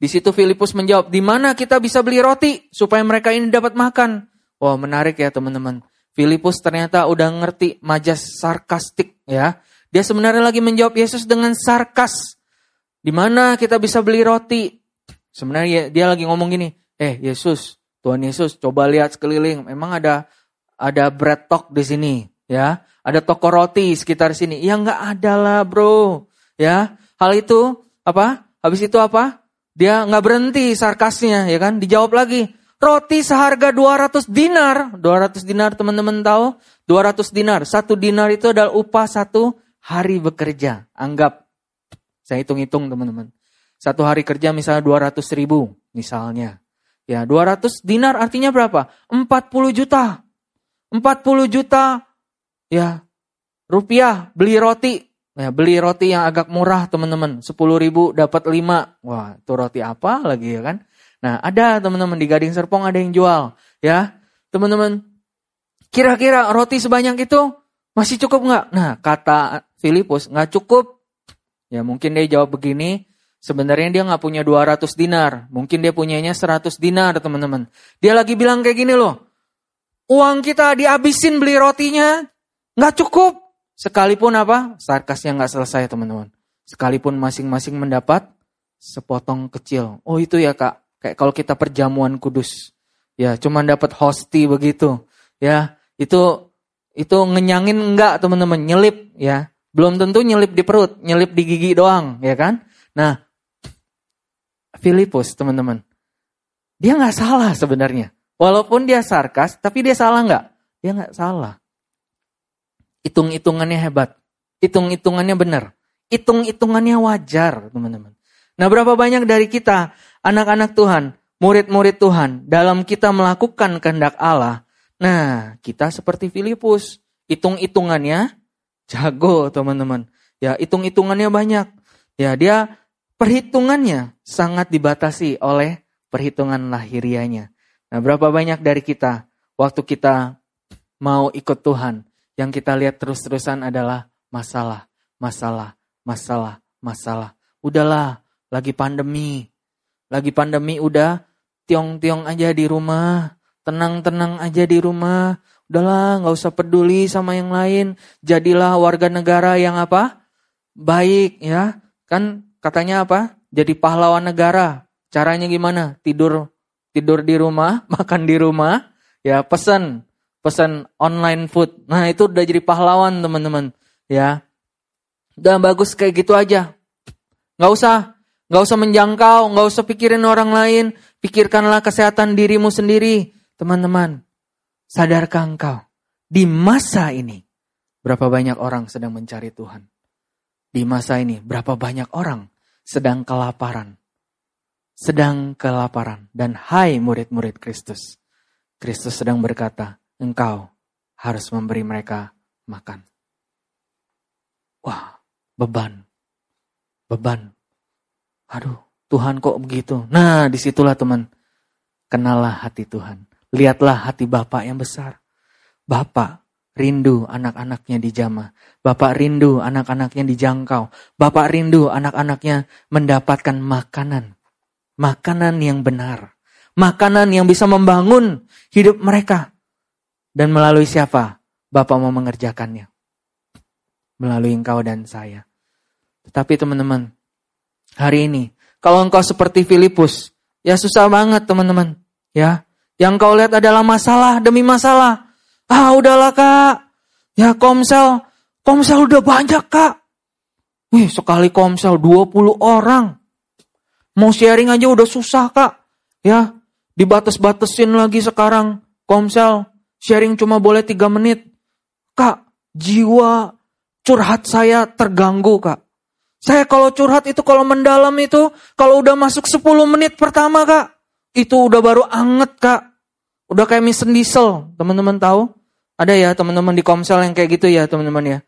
Di situ Filipus menjawab, di mana kita bisa beli roti supaya mereka ini dapat makan? Wah, menarik ya teman-teman. Filipus ternyata udah ngerti majas sarkastik ya. Dia sebenarnya lagi menjawab Yesus dengan sarkas. Di mana kita bisa beli roti? Sebenarnya dia lagi ngomong gini, eh Yesus, Tuhan Yesus, coba lihat sekeliling. Memang ada ada bread talk di sini, ya. Ada toko roti sekitar sini. Ya nggak ada lah bro. Ya, hal itu apa? Habis itu apa? Dia nggak berhenti sarkasnya, ya kan? Dijawab lagi. Roti seharga 200 dinar. 200 dinar teman-teman tahu? 200 dinar. Satu dinar itu adalah upah satu hari bekerja. Anggap, saya hitung-hitung teman-teman. Satu hari kerja misalnya 200 ribu misalnya. Ya 200 dinar artinya berapa? 40 juta. 40 juta ya rupiah beli roti. Ya, beli roti yang agak murah teman-teman. 10 ribu dapat 5. Wah itu roti apa lagi ya kan. Nah ada teman-teman di Gading Serpong ada yang jual. Ya teman-teman kira-kira roti sebanyak itu masih cukup nggak? Nah kata Filipus nggak cukup. Ya mungkin dia jawab begini. Sebenarnya dia nggak punya 200 dinar. Mungkin dia punyanya 100 dinar teman-teman. Dia lagi bilang kayak gini loh. Uang kita dihabisin beli rotinya, Nggak cukup. Sekalipun apa? Sarkasnya nggak selesai teman-teman. Sekalipun masing-masing mendapat sepotong kecil. Oh itu ya kak. Kayak kalau kita perjamuan kudus. Ya cuman dapat hosti begitu. Ya itu itu ngenyangin enggak teman-teman. Nyelip ya. Belum tentu nyelip di perut. Nyelip di gigi doang ya kan. Nah Filipus teman-teman. Dia nggak salah sebenarnya. Walaupun dia sarkas, tapi dia salah nggak? Dia nggak salah. Hitung-hitungannya hebat. Hitung-hitungannya benar. Hitung-hitungannya wajar, teman-teman. Nah, berapa banyak dari kita, anak-anak Tuhan, murid-murid Tuhan, dalam kita melakukan kehendak Allah, nah, kita seperti Filipus. Hitung-hitungannya jago, teman-teman. Ya, hitung-hitungannya banyak. Ya, dia perhitungannya sangat dibatasi oleh perhitungan lahirianya. Nah, berapa banyak dari kita waktu kita mau ikut Tuhan, yang kita lihat terus-terusan adalah masalah, masalah, masalah, masalah. Udahlah, lagi pandemi. Lagi pandemi udah tiong-tiong aja di rumah, tenang-tenang aja di rumah. Udahlah, nggak usah peduli sama yang lain. Jadilah warga negara yang apa? Baik ya. Kan katanya apa? Jadi pahlawan negara. Caranya gimana? Tidur tidur di rumah, makan di rumah, ya pesan pesan online food. Nah itu udah jadi pahlawan teman-teman. Ya, udah bagus kayak gitu aja. Nggak usah, nggak usah menjangkau, nggak usah pikirin orang lain. Pikirkanlah kesehatan dirimu sendiri, teman-teman. Sadarkah engkau di masa ini berapa banyak orang sedang mencari Tuhan? Di masa ini berapa banyak orang sedang kelaparan? Sedang kelaparan dan hai murid-murid Kristus. Kristus sedang berkata, engkau harus memberi mereka makan. Wah, beban. Beban. Aduh, Tuhan kok begitu? Nah, di situlah teman. Kenalah hati Tuhan. Lihatlah hati Bapak yang besar. Bapak rindu anak-anaknya dijamah. Bapak rindu anak-anaknya dijangkau. Bapak rindu anak-anaknya mendapatkan makanan. Makanan yang benar. Makanan yang bisa membangun hidup mereka. Dan melalui siapa Bapak mau mengerjakannya? Melalui engkau dan saya. Tetapi teman-teman, hari ini, kalau engkau seperti Filipus, ya susah banget teman-teman. Ya, yang kau lihat adalah masalah demi masalah. Ah udahlah kak, ya komsel, komsel udah banyak kak. Wih sekali komsel 20 orang. Mau sharing aja udah susah kak. Ya, dibatas-batasin lagi sekarang komsel sharing cuma boleh tiga menit. Kak, jiwa curhat saya terganggu kak. Saya kalau curhat itu kalau mendalam itu, kalau udah masuk 10 menit pertama kak, itu udah baru anget kak. Udah kayak mesin diesel, teman-teman tahu? Ada ya teman-teman di komsel yang kayak gitu ya teman-teman ya.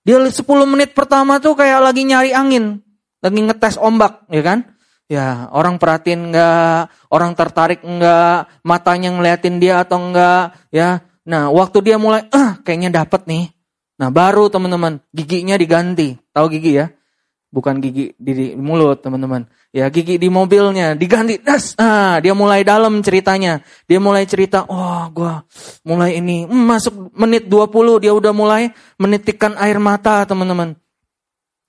Dia 10 menit pertama tuh kayak lagi nyari angin, lagi ngetes ombak, ya kan? Ya, orang perhatiin enggak, orang tertarik enggak, matanya ngeliatin dia atau enggak, ya. Nah, waktu dia mulai, ah, kayaknya dapet nih. Nah, baru teman-teman, giginya diganti. Tahu gigi ya? Bukan gigi di, mulut, teman-teman. Ya, gigi di mobilnya diganti. Das. Ah, dia mulai dalam ceritanya. Dia mulai cerita, "Oh, gua mulai ini hmm, masuk menit 20 dia udah mulai menitikkan air mata, teman-teman."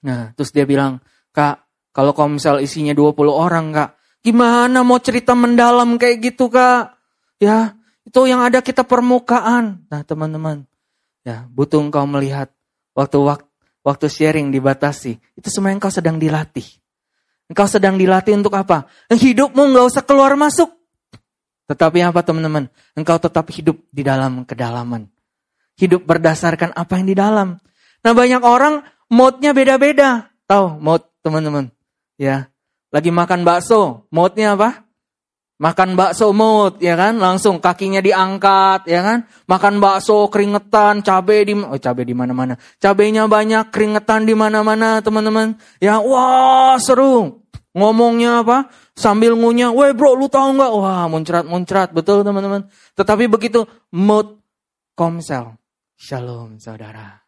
Nah, terus dia bilang, "Kak, kalau komsel isinya 20 orang kak, gimana mau cerita mendalam kayak gitu kak? Ya, itu yang ada kita permukaan. Nah teman-teman, ya butuh engkau melihat waktu waktu sharing dibatasi, itu semua engkau sedang dilatih. Engkau sedang dilatih untuk apa? Hidupmu nggak usah keluar masuk. Tetapi apa teman-teman? Engkau tetap hidup di dalam kedalaman. Hidup berdasarkan apa yang di dalam. Nah banyak orang mode-nya beda-beda. Tahu mode teman-teman? ya lagi makan bakso, moodnya apa? Makan bakso mood, ya kan? Langsung kakinya diangkat, ya kan? Makan bakso keringetan, cabai di oh cabai di mana-mana. Cabainya banyak, keringetan di mana-mana, teman-teman. Ya, wah, seru. Ngomongnya apa? Sambil ngunyah, "Weh, bro, lu tahu nggak? Wah, muncrat-muncrat, betul, teman-teman. Tetapi begitu mood komsel. Shalom, saudara.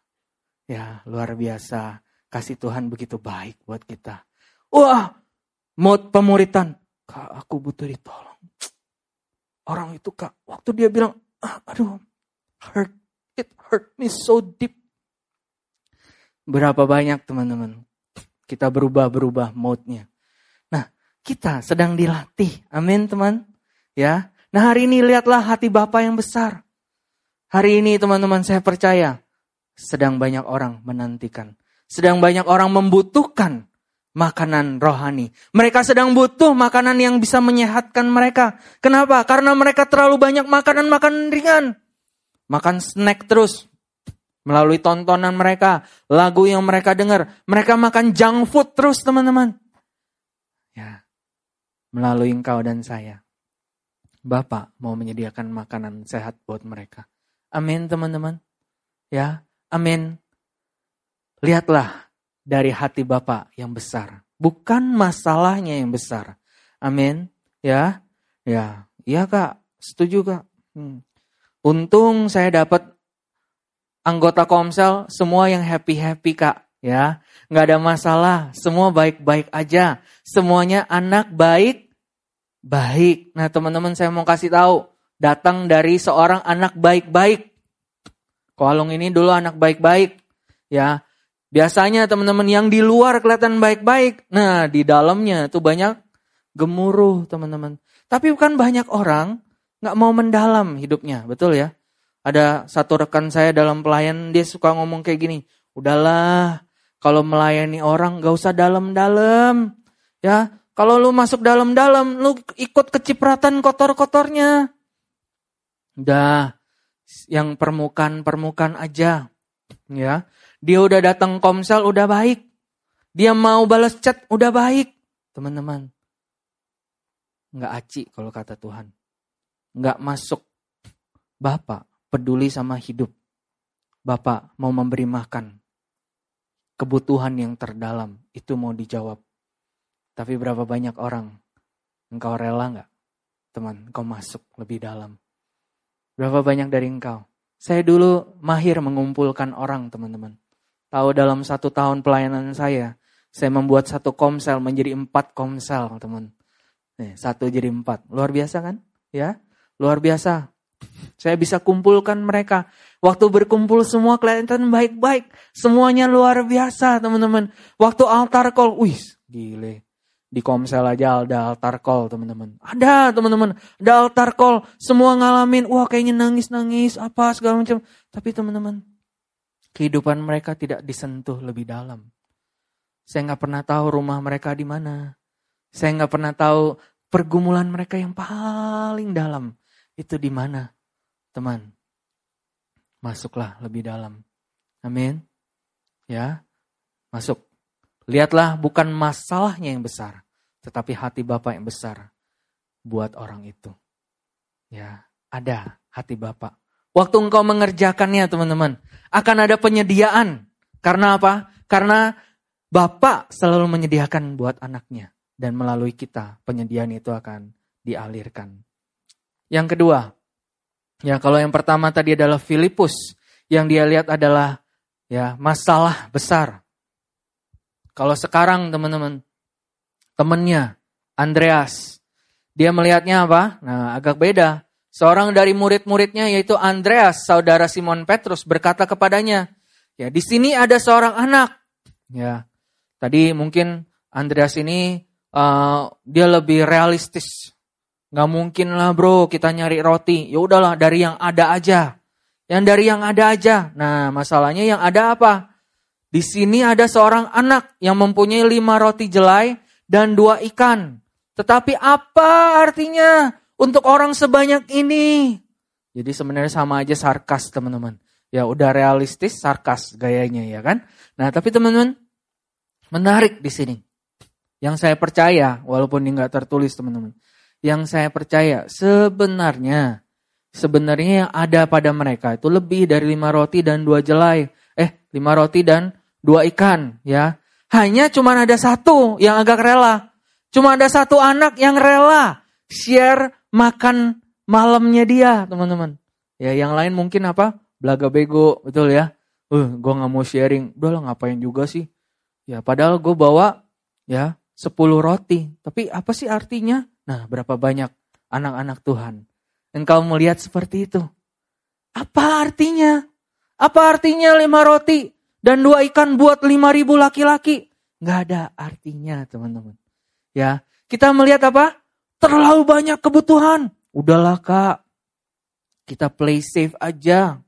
Ya, luar biasa. Kasih Tuhan begitu baik buat kita. Wah, mau pemuritan. Kak, aku butuh ditolong. Orang itu kak, waktu dia bilang, ah, aduh, hurt, it hurt me so deep. Berapa banyak teman-teman, kita berubah-berubah moodnya. Nah, kita sedang dilatih. Amin teman. Ya, Nah hari ini lihatlah hati Bapak yang besar. Hari ini teman-teman saya percaya sedang banyak orang menantikan. Sedang banyak orang membutuhkan makanan rohani. Mereka sedang butuh makanan yang bisa menyehatkan mereka. Kenapa? Karena mereka terlalu banyak makanan-makanan ringan. Makan snack terus. Melalui tontonan mereka, lagu yang mereka dengar. Mereka makan junk food terus teman-teman. Ya, melalui engkau dan saya. Bapak mau menyediakan makanan sehat buat mereka. Amin teman-teman. Ya, amin. Lihatlah dari hati Bapak yang besar. bukan masalahnya yang besar. Amin. Ya, ya, iya kak, setuju kak. Hmm. Untung saya dapat anggota komsel semua yang happy happy kak, ya, nggak ada masalah, semua baik baik aja, semuanya anak baik baik. Nah teman-teman saya mau kasih tahu, datang dari seorang anak baik baik. Kolong ini dulu anak baik baik, ya. Biasanya teman-teman yang di luar kelihatan baik-baik. Nah, di dalamnya tuh banyak gemuruh, teman-teman. Tapi bukan banyak orang nggak mau mendalam hidupnya, betul ya? Ada satu rekan saya dalam pelayan, dia suka ngomong kayak gini, udahlah, kalau melayani orang gak usah dalam-dalam. Ya, kalau lu masuk dalam-dalam, lu ikut kecipratan kotor-kotornya. Udah, yang permukaan-permukaan aja. Ya, dia udah datang komsel udah baik. Dia mau balas chat udah baik. Teman-teman. Nggak aci kalau kata Tuhan. Nggak masuk. Bapak peduli sama hidup. Bapak mau memberi makan. Kebutuhan yang terdalam itu mau dijawab. Tapi berapa banyak orang engkau rela nggak? Teman, engkau masuk lebih dalam. Berapa banyak dari engkau saya dulu mahir mengumpulkan orang, teman-teman. Tahu dalam satu tahun pelayanan saya, saya membuat satu komsel menjadi empat komsel, teman. Nih, satu jadi empat. Luar biasa kan? Ya, luar biasa. Saya bisa kumpulkan mereka. Waktu berkumpul semua kelihatan baik-baik. Semuanya luar biasa, teman-teman. Waktu altar call, wih, gile. Di Komsel aja ada altar call teman-teman. Ada teman-teman, ada altar call. Semua ngalamin, wah kayaknya nangis-nangis, apa segala macam. Tapi teman-teman, kehidupan mereka tidak disentuh lebih dalam. Saya nggak pernah tahu rumah mereka di mana. Saya nggak pernah tahu pergumulan mereka yang paling dalam itu di mana, teman. Masuklah lebih dalam. Amin. Ya, masuk. Lihatlah bukan masalahnya yang besar, tetapi hati Bapak yang besar buat orang itu. Ya, ada hati Bapak. Waktu engkau mengerjakannya teman-teman, akan ada penyediaan. Karena apa? Karena Bapak selalu menyediakan buat anaknya. Dan melalui kita penyediaan itu akan dialirkan. Yang kedua, ya kalau yang pertama tadi adalah Filipus, yang dia lihat adalah ya masalah besar. Kalau sekarang teman-teman, temennya Andreas, dia melihatnya apa? Nah agak beda. Seorang dari murid-muridnya yaitu Andreas, saudara Simon Petrus berkata kepadanya, ya di sini ada seorang anak. Ya, tadi mungkin Andreas ini uh, dia lebih realistis. Gak mungkin lah bro kita nyari roti. Ya udahlah dari yang ada aja. Yang dari yang ada aja. Nah masalahnya yang ada apa? Di sini ada seorang anak yang mempunyai lima roti jelai dan dua ikan. Tetapi apa artinya untuk orang sebanyak ini? Jadi sebenarnya sama aja sarkas teman-teman. Ya udah realistis sarkas gayanya ya kan. Nah tapi teman-teman menarik di sini. Yang saya percaya walaupun ini nggak tertulis teman-teman. Yang saya percaya sebenarnya sebenarnya yang ada pada mereka itu lebih dari lima roti dan dua jelai. Eh lima roti dan dua ikan ya. Hanya cuma ada satu yang agak rela. Cuma ada satu anak yang rela share makan malamnya dia, teman-teman. Ya, yang lain mungkin apa? Belaga bego, betul ya. Uh, gue nggak mau sharing. Udah lah ngapain juga sih? Ya, padahal gue bawa ya 10 roti. Tapi apa sih artinya? Nah, berapa banyak anak-anak Tuhan. Engkau melihat seperti itu. Apa artinya? Apa artinya lima roti? dan dua ikan buat lima ribu laki-laki. Nggak ada artinya teman-teman. Ya, kita melihat apa? Terlalu banyak kebutuhan. Udahlah kak, kita play safe aja.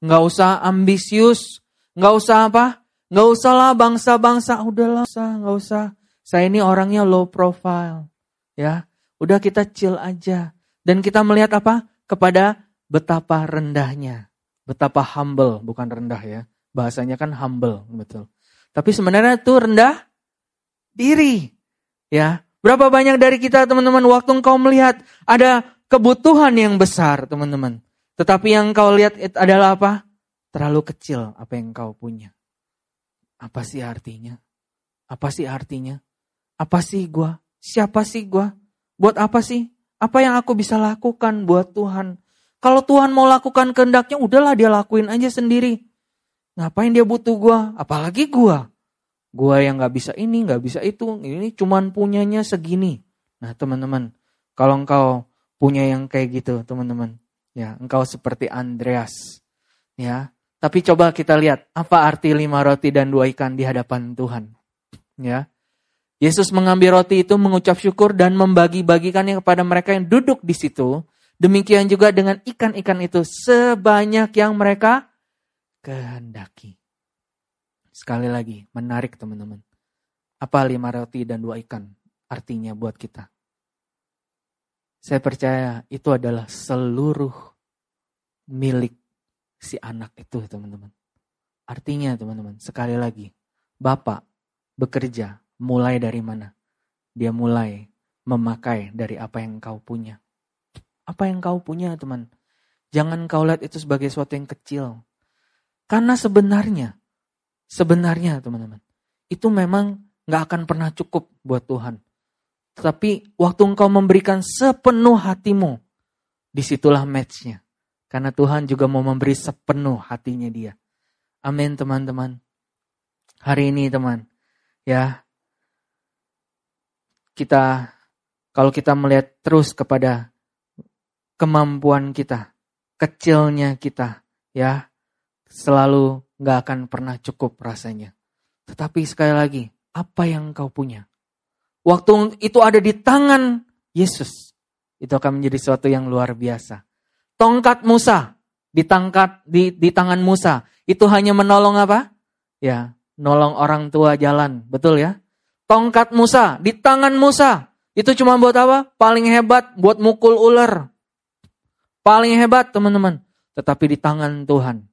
Nggak usah ambisius. Nggak usah apa? Nggak usah lah bangsa-bangsa. Udahlah, nggak usah. Saya ini orangnya low profile. Ya, udah kita chill aja. Dan kita melihat apa? Kepada betapa rendahnya. Betapa humble, bukan rendah ya Bahasanya kan humble, betul. Tapi sebenarnya itu rendah diri. Ya, berapa banyak dari kita teman-teman waktu engkau melihat ada kebutuhan yang besar, teman-teman. Tetapi yang kau lihat adalah apa? Terlalu kecil apa yang kau punya. Apa sih artinya? Apa sih artinya? Apa sih gue? Siapa sih gue? Buat apa sih? Apa yang aku bisa lakukan buat Tuhan? Kalau Tuhan mau lakukan kehendaknya, udahlah dia lakuin aja sendiri. Ngapain dia butuh gue? Apalagi gue. Gue yang gak bisa ini, gak bisa itu. Ini cuman punyanya segini. Nah teman-teman, kalau engkau punya yang kayak gitu teman-teman. Ya, engkau seperti Andreas. Ya, tapi coba kita lihat apa arti lima roti dan dua ikan di hadapan Tuhan. Ya, Yesus mengambil roti itu mengucap syukur dan membagi-bagikannya kepada mereka yang duduk di situ. Demikian juga dengan ikan-ikan itu sebanyak yang mereka kehendaki. Sekali lagi, menarik teman-teman. Apa lima roti dan dua ikan artinya buat kita? Saya percaya itu adalah seluruh milik si anak itu teman-teman. Artinya teman-teman, sekali lagi, Bapak bekerja mulai dari mana? Dia mulai memakai dari apa yang kau punya. Apa yang kau punya teman? Jangan kau lihat itu sebagai sesuatu yang kecil. Karena sebenarnya, sebenarnya teman-teman, itu memang gak akan pernah cukup buat Tuhan. Tapi waktu engkau memberikan sepenuh hatimu, di situlah matchnya. Karena Tuhan juga mau memberi sepenuh hatinya dia. Amin teman-teman. Hari ini teman, ya kita kalau kita melihat terus kepada kemampuan kita, kecilnya kita, ya selalu nggak akan pernah cukup rasanya. Tetapi sekali lagi, apa yang kau punya? Waktu itu ada di tangan Yesus. Itu akan menjadi sesuatu yang luar biasa. Tongkat Musa ditangkat di, di tangan Musa. Itu hanya menolong apa? Ya, nolong orang tua jalan. Betul ya? Tongkat Musa di tangan Musa. Itu cuma buat apa? Paling hebat buat mukul ular. Paling hebat teman-teman. Tetapi di tangan Tuhan.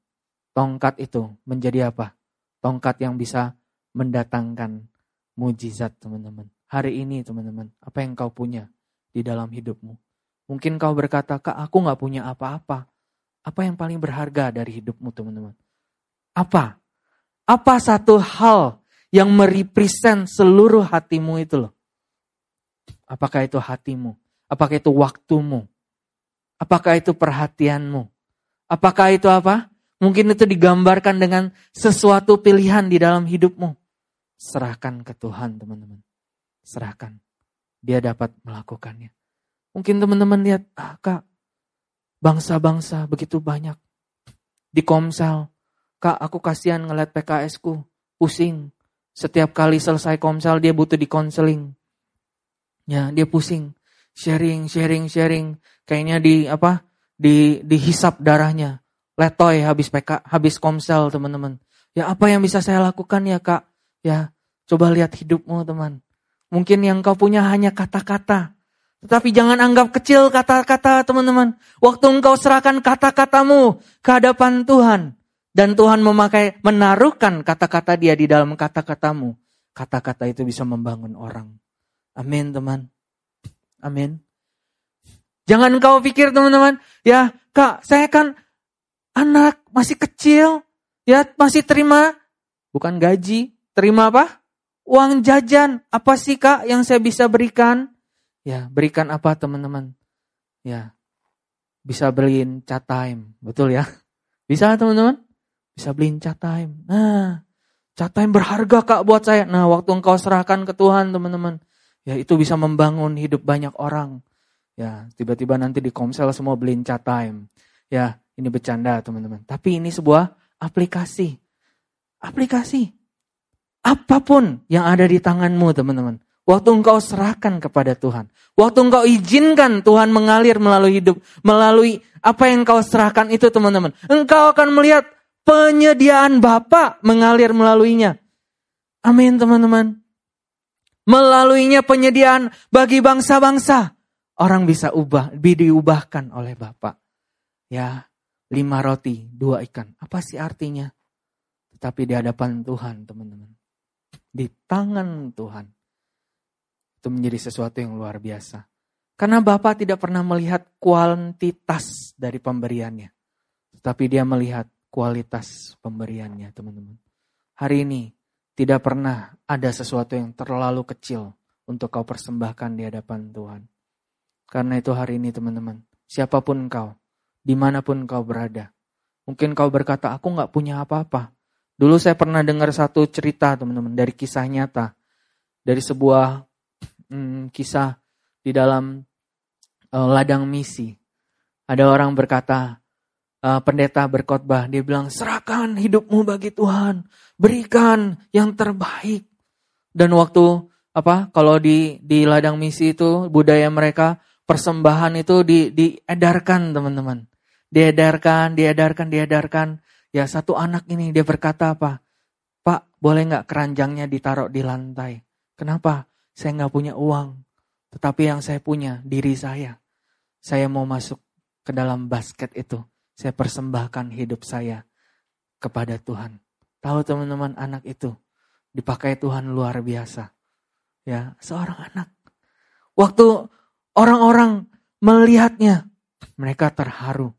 Tongkat itu menjadi apa? Tongkat yang bisa mendatangkan mujizat teman-teman hari ini teman-teman? Apa yang kau punya di dalam hidupmu? Mungkin kau berkata, kak aku gak punya apa-apa. Apa yang paling berharga dari hidupmu teman-teman? Apa? Apa satu hal yang merepresent seluruh hatimu itu loh? Apakah itu hatimu? Apakah itu waktumu? Apakah itu perhatianmu? Apakah itu apa? Mungkin itu digambarkan dengan sesuatu pilihan di dalam hidupmu. Serahkan ke Tuhan teman-teman serahkan. Dia dapat melakukannya. Mungkin teman-teman lihat, ah kak, bangsa-bangsa begitu banyak. Di komsel, kak aku kasihan ngeliat PKS ku, pusing. Setiap kali selesai komsel dia butuh di konseling. Ya, dia pusing. Sharing, sharing, sharing. Kayaknya di apa? Di dihisap darahnya. Letoy habis PK, habis komsel teman-teman. Ya apa yang bisa saya lakukan ya kak? Ya coba lihat hidupmu teman. Mungkin yang kau punya hanya kata-kata. Tetapi jangan anggap kecil kata-kata teman-teman. Waktu engkau serahkan kata-katamu ke hadapan Tuhan. Dan Tuhan memakai, menaruhkan kata-kata dia di dalam kata-katamu. Kata-kata itu bisa membangun orang. Amin teman. Amin. Jangan kau pikir teman-teman, ya kak saya kan anak masih kecil, ya masih terima, bukan gaji, terima apa? Uang jajan, apa sih kak yang saya bisa berikan? Ya, berikan apa teman-teman? Ya, bisa beliin chat time, betul ya? Bisa teman-teman? Bisa beliin chat time. Nah, chat time berharga kak buat saya. Nah, waktu engkau serahkan ke Tuhan teman-teman. Ya, itu bisa membangun hidup banyak orang. Ya, tiba-tiba nanti di komsel semua beliin chat time. Ya, ini bercanda teman-teman. Tapi ini sebuah aplikasi. Aplikasi. Apa pun yang ada di tanganmu teman-teman. Waktu engkau serahkan kepada Tuhan. Waktu engkau izinkan Tuhan mengalir melalui hidup. Melalui apa yang engkau serahkan itu teman-teman. Engkau akan melihat penyediaan Bapa mengalir melaluinya. Amin teman-teman. Melaluinya penyediaan bagi bangsa-bangsa. Orang bisa ubah, diubahkan oleh Bapak. Ya, lima roti, dua ikan. Apa sih artinya? Tetapi di hadapan Tuhan teman-teman di tangan Tuhan. Itu menjadi sesuatu yang luar biasa. Karena Bapak tidak pernah melihat kuantitas dari pemberiannya. Tetapi dia melihat kualitas pemberiannya teman-teman. Hari ini Tidak pernah ada sesuatu yang terlalu kecil untuk kau persembahkan di hadapan Tuhan. Karena itu hari ini teman-teman, siapa pun kau, di mana pun kau berada. Mungkin kau berkata, aku nggak punya apa-apa. Dulu saya pernah dengar satu cerita teman-teman dari kisah nyata. Dari sebuah hmm, kisah di dalam uh, ladang misi. Ada orang berkata, uh, pendeta berkhotbah, dia bilang, serahkan hidupmu bagi Tuhan, berikan yang terbaik. Dan waktu apa kalau di di ladang misi itu budaya mereka persembahan itu di diedarkan teman-teman. Diedarkan, diedarkan, diedarkan. Ya satu anak ini dia berkata apa? Pak, boleh nggak keranjangnya ditaruh di lantai? Kenapa? Saya nggak punya uang. Tetapi yang saya punya diri saya. Saya mau masuk ke dalam basket itu saya persembahkan hidup saya kepada Tuhan. Tahu teman-teman anak itu dipakai Tuhan luar biasa. Ya, seorang anak. Waktu orang-orang melihatnya, mereka terharu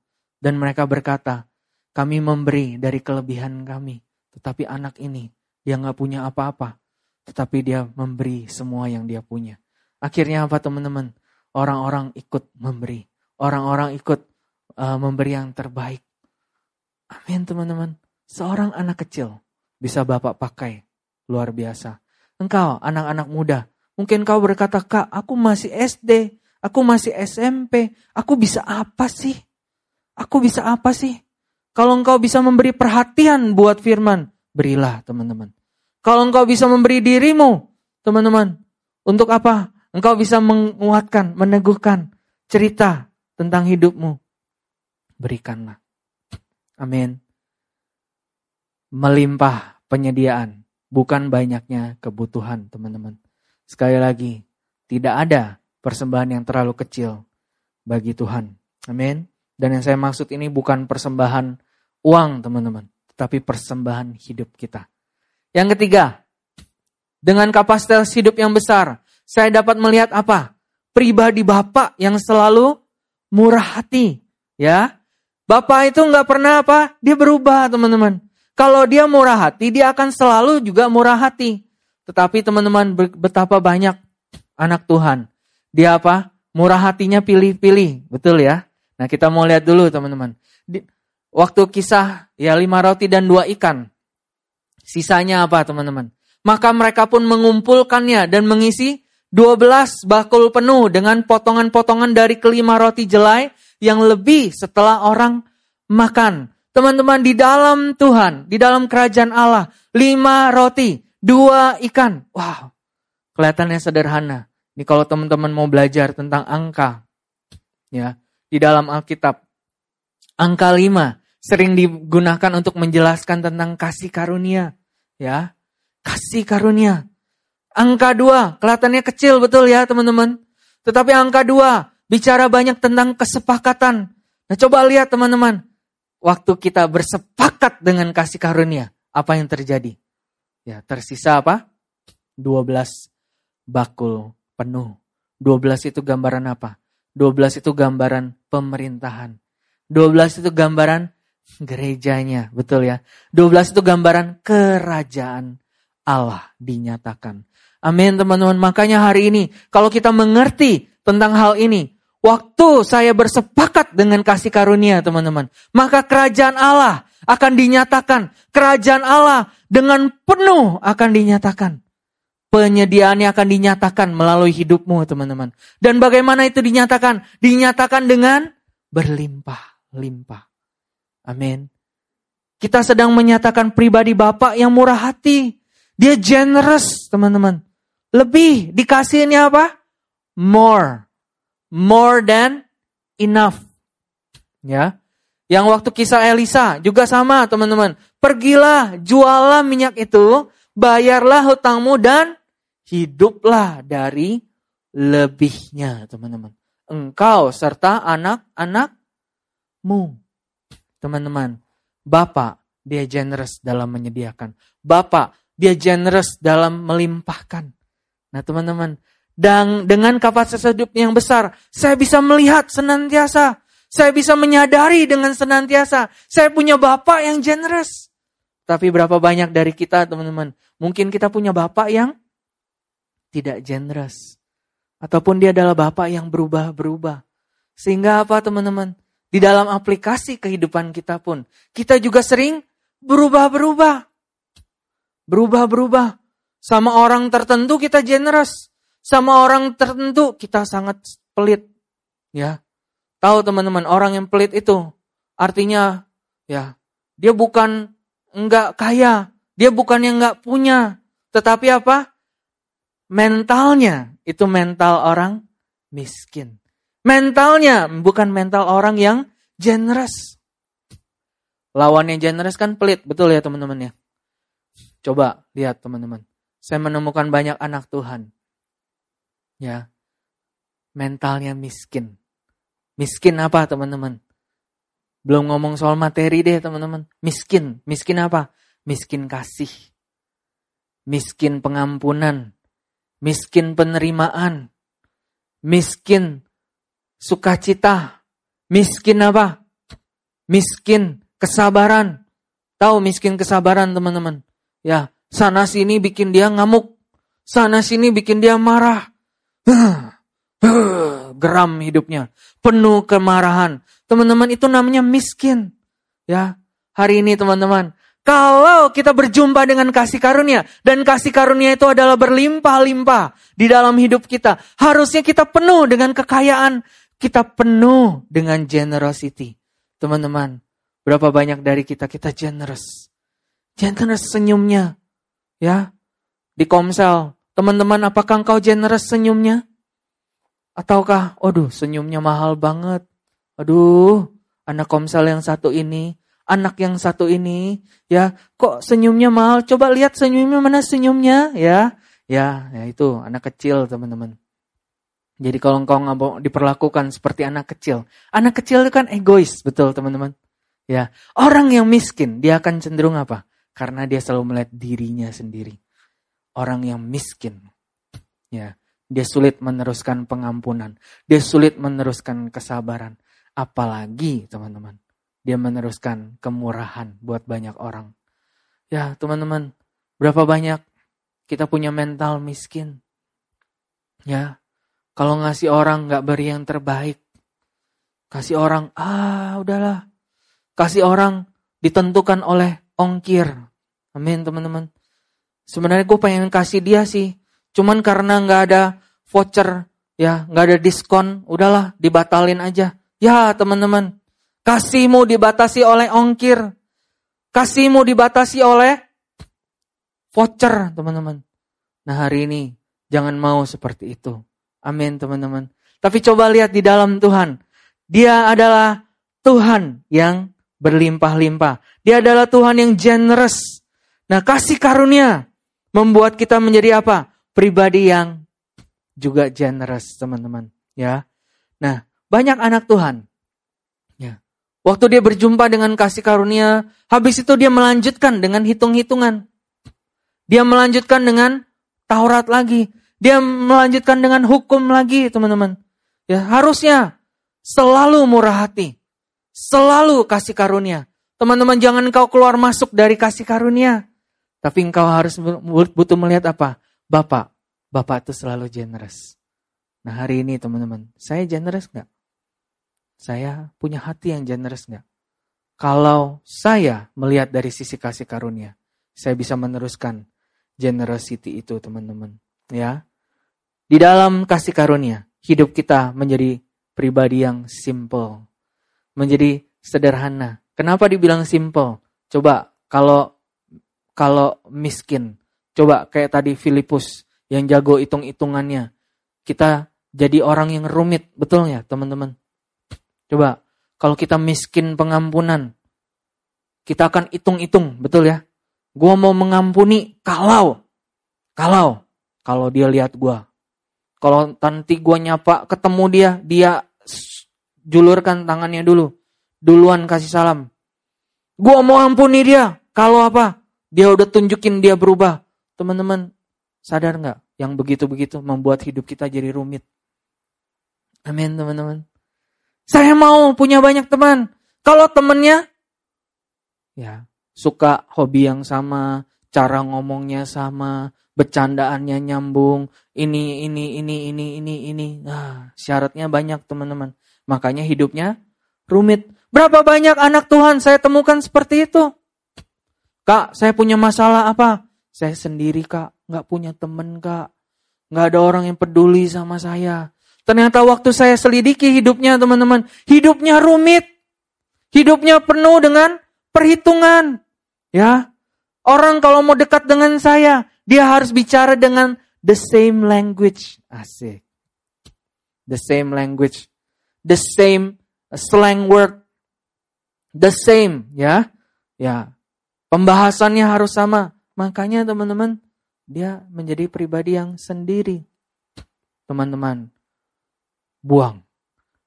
dan mereka berkata, kami memberi dari kelebihan kami. Tetapi anak ini, dia nggak punya apa-apa. Tetapi dia memberi semua yang dia punya. Akhirnya apa teman-teman? Orang-orang ikut memberi. Orang-orang ikut uh, memberi yang terbaik. Amin teman-teman. Seorang anak kecil bisa Bapak pakai. Luar biasa. Engkau anak-anak muda. Mungkin kau berkata, kak aku masih SD. Aku masih SMP. Aku bisa apa sih? Aku bisa apa sih? Kalau engkau bisa memberi perhatian buat firman, berilah teman-teman. Kalau engkau bisa memberi dirimu, teman-teman, untuk apa? Engkau bisa menguatkan, meneguhkan cerita tentang hidupmu berikanlah. Amin. Melimpah penyediaan, bukan banyaknya kebutuhan, teman-teman. Sekali lagi, tidak ada persembahan yang terlalu kecil bagi Tuhan. Amin. Dan yang saya maksud ini bukan persembahan uang, teman-teman, tetapi persembahan hidup kita. Yang ketiga, dengan kapasitas hidup yang besar, saya dapat melihat apa? Pribadi Bapak yang selalu murah hati, ya. Bapak itu nggak pernah apa? Dia berubah teman-teman. Kalau dia murah hati, dia akan selalu juga murah hati. Tetapi teman-teman betapa banyak anak Tuhan. Dia apa? Murah hatinya pilih-pilih. Betul ya? Nah kita mau lihat dulu teman-teman. Waktu kisah ya lima roti dan dua ikan. Sisanya apa teman-teman? Maka mereka pun mengumpulkannya dan mengisi 12 bakul penuh dengan potongan-potongan dari kelima roti jelai yang lebih setelah orang makan. Teman-teman di dalam Tuhan, di dalam kerajaan Allah, lima roti, dua ikan. Wow, kelihatannya sederhana. Ini kalau teman-teman mau belajar tentang angka, ya di dalam Alkitab, angka lima sering digunakan untuk menjelaskan tentang kasih karunia, ya kasih karunia. Angka dua kelihatannya kecil betul ya teman-teman. Tetapi angka dua bicara banyak tentang kesepakatan. Nah coba lihat teman-teman, waktu kita bersepakat dengan kasih karunia, apa yang terjadi? Ya tersisa apa? 12 bakul penuh. 12 itu gambaran apa? 12 itu gambaran pemerintahan. 12 itu gambaran gerejanya, betul ya. 12 itu gambaran kerajaan Allah dinyatakan. Amin teman-teman. Makanya hari ini kalau kita mengerti tentang hal ini, Waktu saya bersepakat dengan kasih karunia teman-teman. Maka kerajaan Allah akan dinyatakan. Kerajaan Allah dengan penuh akan dinyatakan. Penyediaannya akan dinyatakan melalui hidupmu teman-teman. Dan bagaimana itu dinyatakan? Dinyatakan dengan berlimpah-limpah. Amin. Kita sedang menyatakan pribadi Bapak yang murah hati. Dia generous teman-teman. Lebih dikasihnya apa? More more than enough. Ya. Yang waktu kisah Elisa juga sama teman-teman. Pergilah, jualah minyak itu, bayarlah hutangmu dan hiduplah dari lebihnya teman-teman. Engkau serta anak-anakmu. Teman-teman, Bapak dia generous dalam menyediakan. Bapak dia generous dalam melimpahkan. Nah teman-teman, dan dengan kapasitas hidup yang besar, saya bisa melihat senantiasa. Saya bisa menyadari dengan senantiasa. Saya punya Bapak yang generous. Tapi berapa banyak dari kita teman-teman Mungkin kita punya bapak yang tidak generous. Ataupun dia adalah bapak yang berubah-berubah. Sehingga apa teman-teman? Di dalam aplikasi kehidupan kita pun, kita juga sering berubah-berubah. Berubah-berubah. Sama orang tertentu kita generous. Sama orang tertentu kita sangat pelit. Ya. Tahu teman-teman, orang yang pelit itu artinya ya, dia bukan enggak kaya, dia bukan yang enggak punya, tetapi apa? Mentalnya itu mental orang miskin. Mentalnya bukan mental orang yang generous. Lawannya generous kan pelit, betul ya teman-teman ya? Coba lihat teman-teman. Saya menemukan banyak anak Tuhan. Ya. Mentalnya miskin. Miskin apa teman-teman? Belum ngomong soal materi deh teman-teman. Miskin. Miskin apa? Miskin kasih. Miskin pengampunan. Miskin penerimaan. Miskin sukacita. Miskin apa? Miskin kesabaran. Tahu miskin kesabaran teman-teman? Ya, sana sini bikin dia ngamuk. Sana sini bikin dia marah. Geram hidupnya. Penuh kemarahan. Teman-teman itu namanya miskin. Ya, hari ini teman-teman. Kalau kita berjumpa dengan kasih karunia dan kasih karunia itu adalah berlimpah-limpah di dalam hidup kita, harusnya kita penuh dengan kekayaan, kita penuh dengan generosity. Teman-teman, berapa banyak dari kita kita generous? Generous senyumnya. Ya. Di Komsel, teman-teman apakah engkau generous senyumnya? Ataukah, aduh senyumnya mahal banget. Aduh, anak Komsel yang satu ini, anak yang satu ini, ya, kok senyumnya mahal? Coba lihat senyumnya mana senyumnya, ya. Ya, ya itu anak kecil, teman-teman. Jadi kalau engkau mau diperlakukan seperti anak kecil, anak kecil itu kan egois, betul teman-teman. Ya, orang yang miskin dia akan cenderung apa? Karena dia selalu melihat dirinya sendiri. Orang yang miskin, ya, dia sulit meneruskan pengampunan. Dia sulit meneruskan kesabaran. Apalagi, teman-teman, dia meneruskan kemurahan buat banyak orang. Ya, teman-teman, berapa banyak kita punya mental miskin? Ya, kalau ngasih orang nggak beri yang terbaik, kasih orang, ah udahlah, kasih orang ditentukan oleh ongkir. Amin teman-teman. Sebenarnya gue pengen kasih dia sih. Cuman karena nggak ada voucher, ya nggak ada diskon, udahlah dibatalin aja. Ya teman-teman, kasihmu dibatasi oleh ongkir. Kasihmu dibatasi oleh voucher teman-teman. Nah hari ini jangan mau seperti itu. Amin teman-teman. Tapi coba lihat di dalam Tuhan. Dia adalah Tuhan yang berlimpah-limpah. Dia adalah Tuhan yang generous. Nah, kasih karunia membuat kita menjadi apa? Pribadi yang juga generous, teman-teman. Ya. Nah, banyak anak Tuhan. Waktu dia berjumpa dengan kasih karunia, habis itu dia melanjutkan dengan hitung-hitungan. Dia melanjutkan dengan Taurat lagi. Dia melanjutkan dengan hukum lagi, teman-teman. Ya, harusnya selalu murah hati. Selalu kasih karunia. Teman-teman jangan engkau keluar masuk dari kasih karunia. Tapi engkau harus butuh melihat apa? Bapak. Bapak itu selalu generous. Nah hari ini teman-teman, saya generous nggak? Saya punya hati yang generous nggak? Kalau saya melihat dari sisi kasih karunia, saya bisa meneruskan generosity itu teman-teman. Ya, di dalam kasih karunia, hidup kita menjadi pribadi yang simple menjadi sederhana. Kenapa dibilang simple? Coba kalau kalau miskin, coba kayak tadi Filipus yang jago hitung-hitungannya. Kita jadi orang yang rumit, betul ya teman-teman? Coba kalau kita miskin pengampunan, kita akan hitung-hitung, betul ya? Gua mau mengampuni kalau kalau kalau dia lihat gua. Kalau nanti gua nyapa ketemu dia, dia julurkan tangannya dulu. Duluan kasih salam. Gua mau ampuni dia. Kalau apa? Dia udah tunjukin dia berubah. Teman-teman, sadar nggak? Yang begitu-begitu membuat hidup kita jadi rumit. Amin teman-teman. Saya mau punya banyak teman. Kalau temennya, ya suka hobi yang sama, cara ngomongnya sama, bercandaannya nyambung, ini, ini, ini, ini, ini, ini. Nah, syaratnya banyak teman-teman. Makanya hidupnya rumit. Berapa banyak anak Tuhan saya temukan seperti itu? Kak, saya punya masalah apa? Saya sendiri kak, nggak punya temen kak. Nggak ada orang yang peduli sama saya. Ternyata waktu saya selidiki hidupnya teman-teman, hidupnya rumit. Hidupnya penuh dengan perhitungan. Ya, Orang kalau mau dekat dengan saya, dia harus bicara dengan the same language. Asik. The same language. The same slang word. The same, ya. Ya. Pembahasannya harus sama. Makanya teman-teman, dia menjadi pribadi yang sendiri. Teman-teman, buang.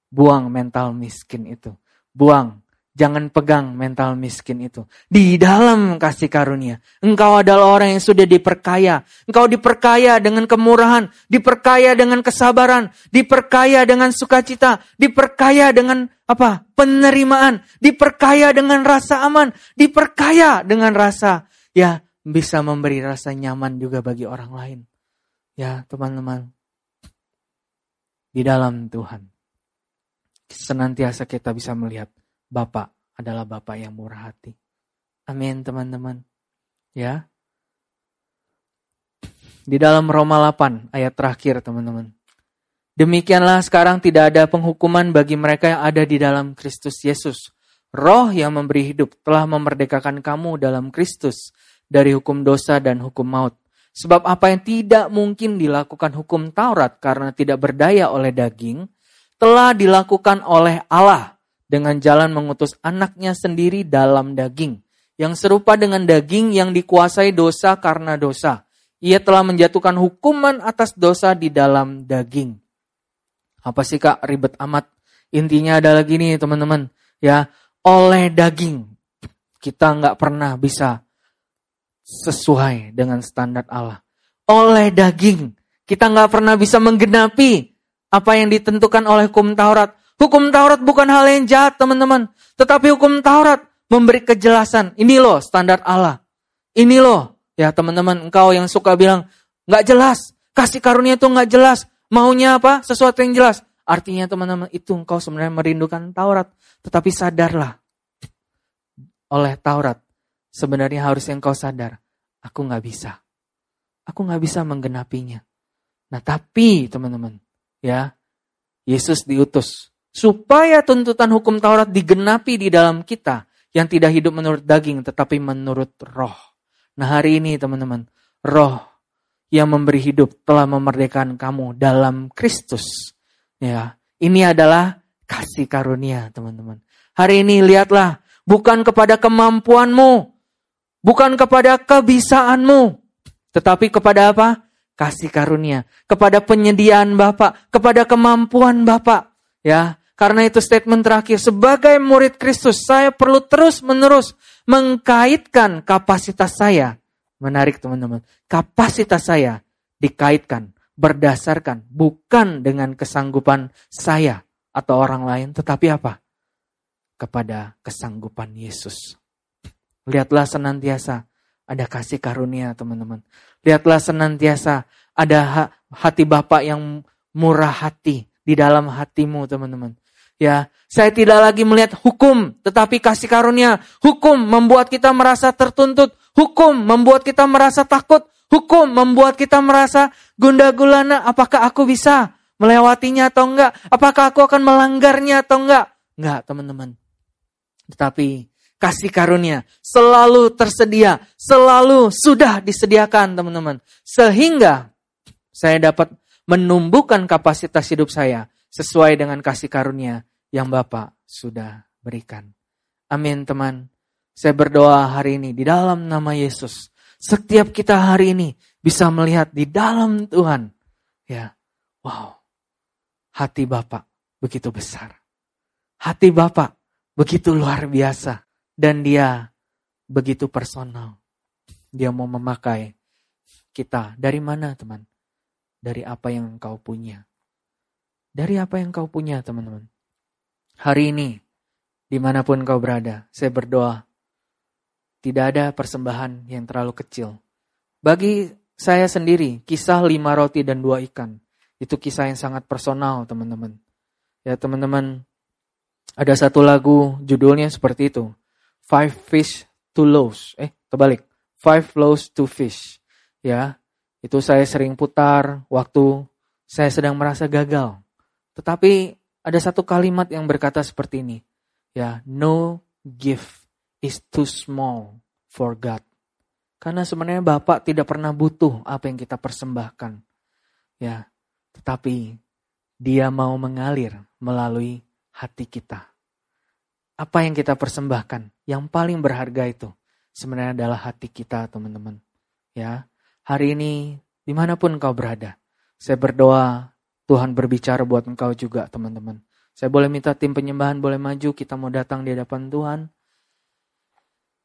Buang mental miskin itu. Buang Jangan pegang mental miskin itu. Di dalam kasih karunia. Engkau adalah orang yang sudah diperkaya. Engkau diperkaya dengan kemurahan. Diperkaya dengan kesabaran. Diperkaya dengan sukacita. Diperkaya dengan apa? Penerimaan. Diperkaya dengan rasa aman. Diperkaya dengan rasa ya bisa memberi rasa nyaman juga bagi orang lain. Ya teman-teman. Di dalam Tuhan. Senantiasa kita bisa melihat Bapak adalah Bapak yang murah hati. Amin teman-teman. Ya. Di dalam Roma 8 ayat terakhir teman-teman. Demikianlah sekarang tidak ada penghukuman bagi mereka yang ada di dalam Kristus Yesus. Roh yang memberi hidup telah memerdekakan kamu dalam Kristus dari hukum dosa dan hukum maut. Sebab apa yang tidak mungkin dilakukan hukum Taurat karena tidak berdaya oleh daging, telah dilakukan oleh Allah dengan jalan mengutus anaknya sendiri dalam daging, yang serupa dengan daging yang dikuasai dosa karena dosa. Ia telah menjatuhkan hukuman atas dosa di dalam daging. Apa sih kak ribet amat? Intinya adalah gini teman-teman, ya oleh daging kita nggak pernah bisa sesuai dengan standar Allah. Oleh daging kita nggak pernah bisa menggenapi apa yang ditentukan oleh hukum Taurat. Hukum Taurat bukan hal yang jahat teman-teman. Tetapi hukum Taurat memberi kejelasan. Ini loh standar Allah. Ini loh. Ya teman-teman engkau yang suka bilang nggak jelas. Kasih karunia itu nggak jelas. Maunya apa? Sesuatu yang jelas. Artinya teman-teman itu engkau sebenarnya merindukan Taurat. Tetapi sadarlah. Oleh Taurat. Sebenarnya harus engkau sadar. Aku nggak bisa. Aku nggak bisa menggenapinya. Nah tapi teman-teman. Ya. Yesus diutus supaya tuntutan hukum Taurat digenapi di dalam kita yang tidak hidup menurut daging tetapi menurut roh. Nah hari ini teman-teman, roh yang memberi hidup telah memerdekakan kamu dalam Kristus. Ya, ini adalah kasih karunia teman-teman. Hari ini lihatlah, bukan kepada kemampuanmu, bukan kepada kebisaanmu, tetapi kepada apa? Kasih karunia, kepada penyediaan Bapak, kepada kemampuan Bapak. Ya, karena itu statement terakhir, sebagai murid Kristus, saya perlu terus-menerus mengkaitkan kapasitas saya. Menarik teman-teman, kapasitas saya dikaitkan berdasarkan bukan dengan kesanggupan saya atau orang lain, tetapi apa? Kepada kesanggupan Yesus. Lihatlah senantiasa ada kasih karunia teman-teman. Lihatlah senantiasa ada hati Bapak yang murah hati di dalam hatimu teman-teman. Ya, saya tidak lagi melihat hukum, tetapi kasih karunia. Hukum membuat kita merasa tertuntut. Hukum membuat kita merasa takut. Hukum membuat kita merasa gunda gulana. Apakah aku bisa melewatinya atau enggak? Apakah aku akan melanggarnya atau enggak? Enggak, teman-teman. Tetapi kasih karunia selalu tersedia, selalu sudah disediakan, teman-teman. Sehingga saya dapat menumbuhkan kapasitas hidup saya sesuai dengan kasih karunia yang Bapak sudah berikan. Amin teman. Saya berdoa hari ini di dalam nama Yesus. Setiap kita hari ini bisa melihat di dalam Tuhan. Ya, wow. Hati Bapak begitu besar. Hati Bapak begitu luar biasa. Dan dia begitu personal. Dia mau memakai kita. Dari mana teman? Dari apa yang engkau punya. Dari apa yang kau punya teman-teman. Hari ini, di mana pun kau berada, saya berdoa. Tidak ada persembahan yang terlalu kecil. Bagi saya sendiri, kisah lima roti dan dua ikan. Itu kisah yang sangat personal, teman-teman. Ya, teman-teman, ada satu lagu judulnya seperti itu. Five fish, two loaves. Eh, terbalik. Five loaves, two fish. Ya, itu saya sering putar waktu saya sedang merasa gagal. Tetapi ada satu kalimat yang berkata seperti ini. Ya, no gift is too small for God. Karena sebenarnya Bapak tidak pernah butuh apa yang kita persembahkan. Ya, tetapi dia mau mengalir melalui hati kita. Apa yang kita persembahkan? Yang paling berharga itu sebenarnya adalah hati kita, teman-teman. Ya, hari ini di mana pun kau berada, saya berdoa Tuhan berbicara buat engkau juga, teman-teman. Saya boleh minta tim penyembahan boleh maju, kita mau datang di hadapan Tuhan.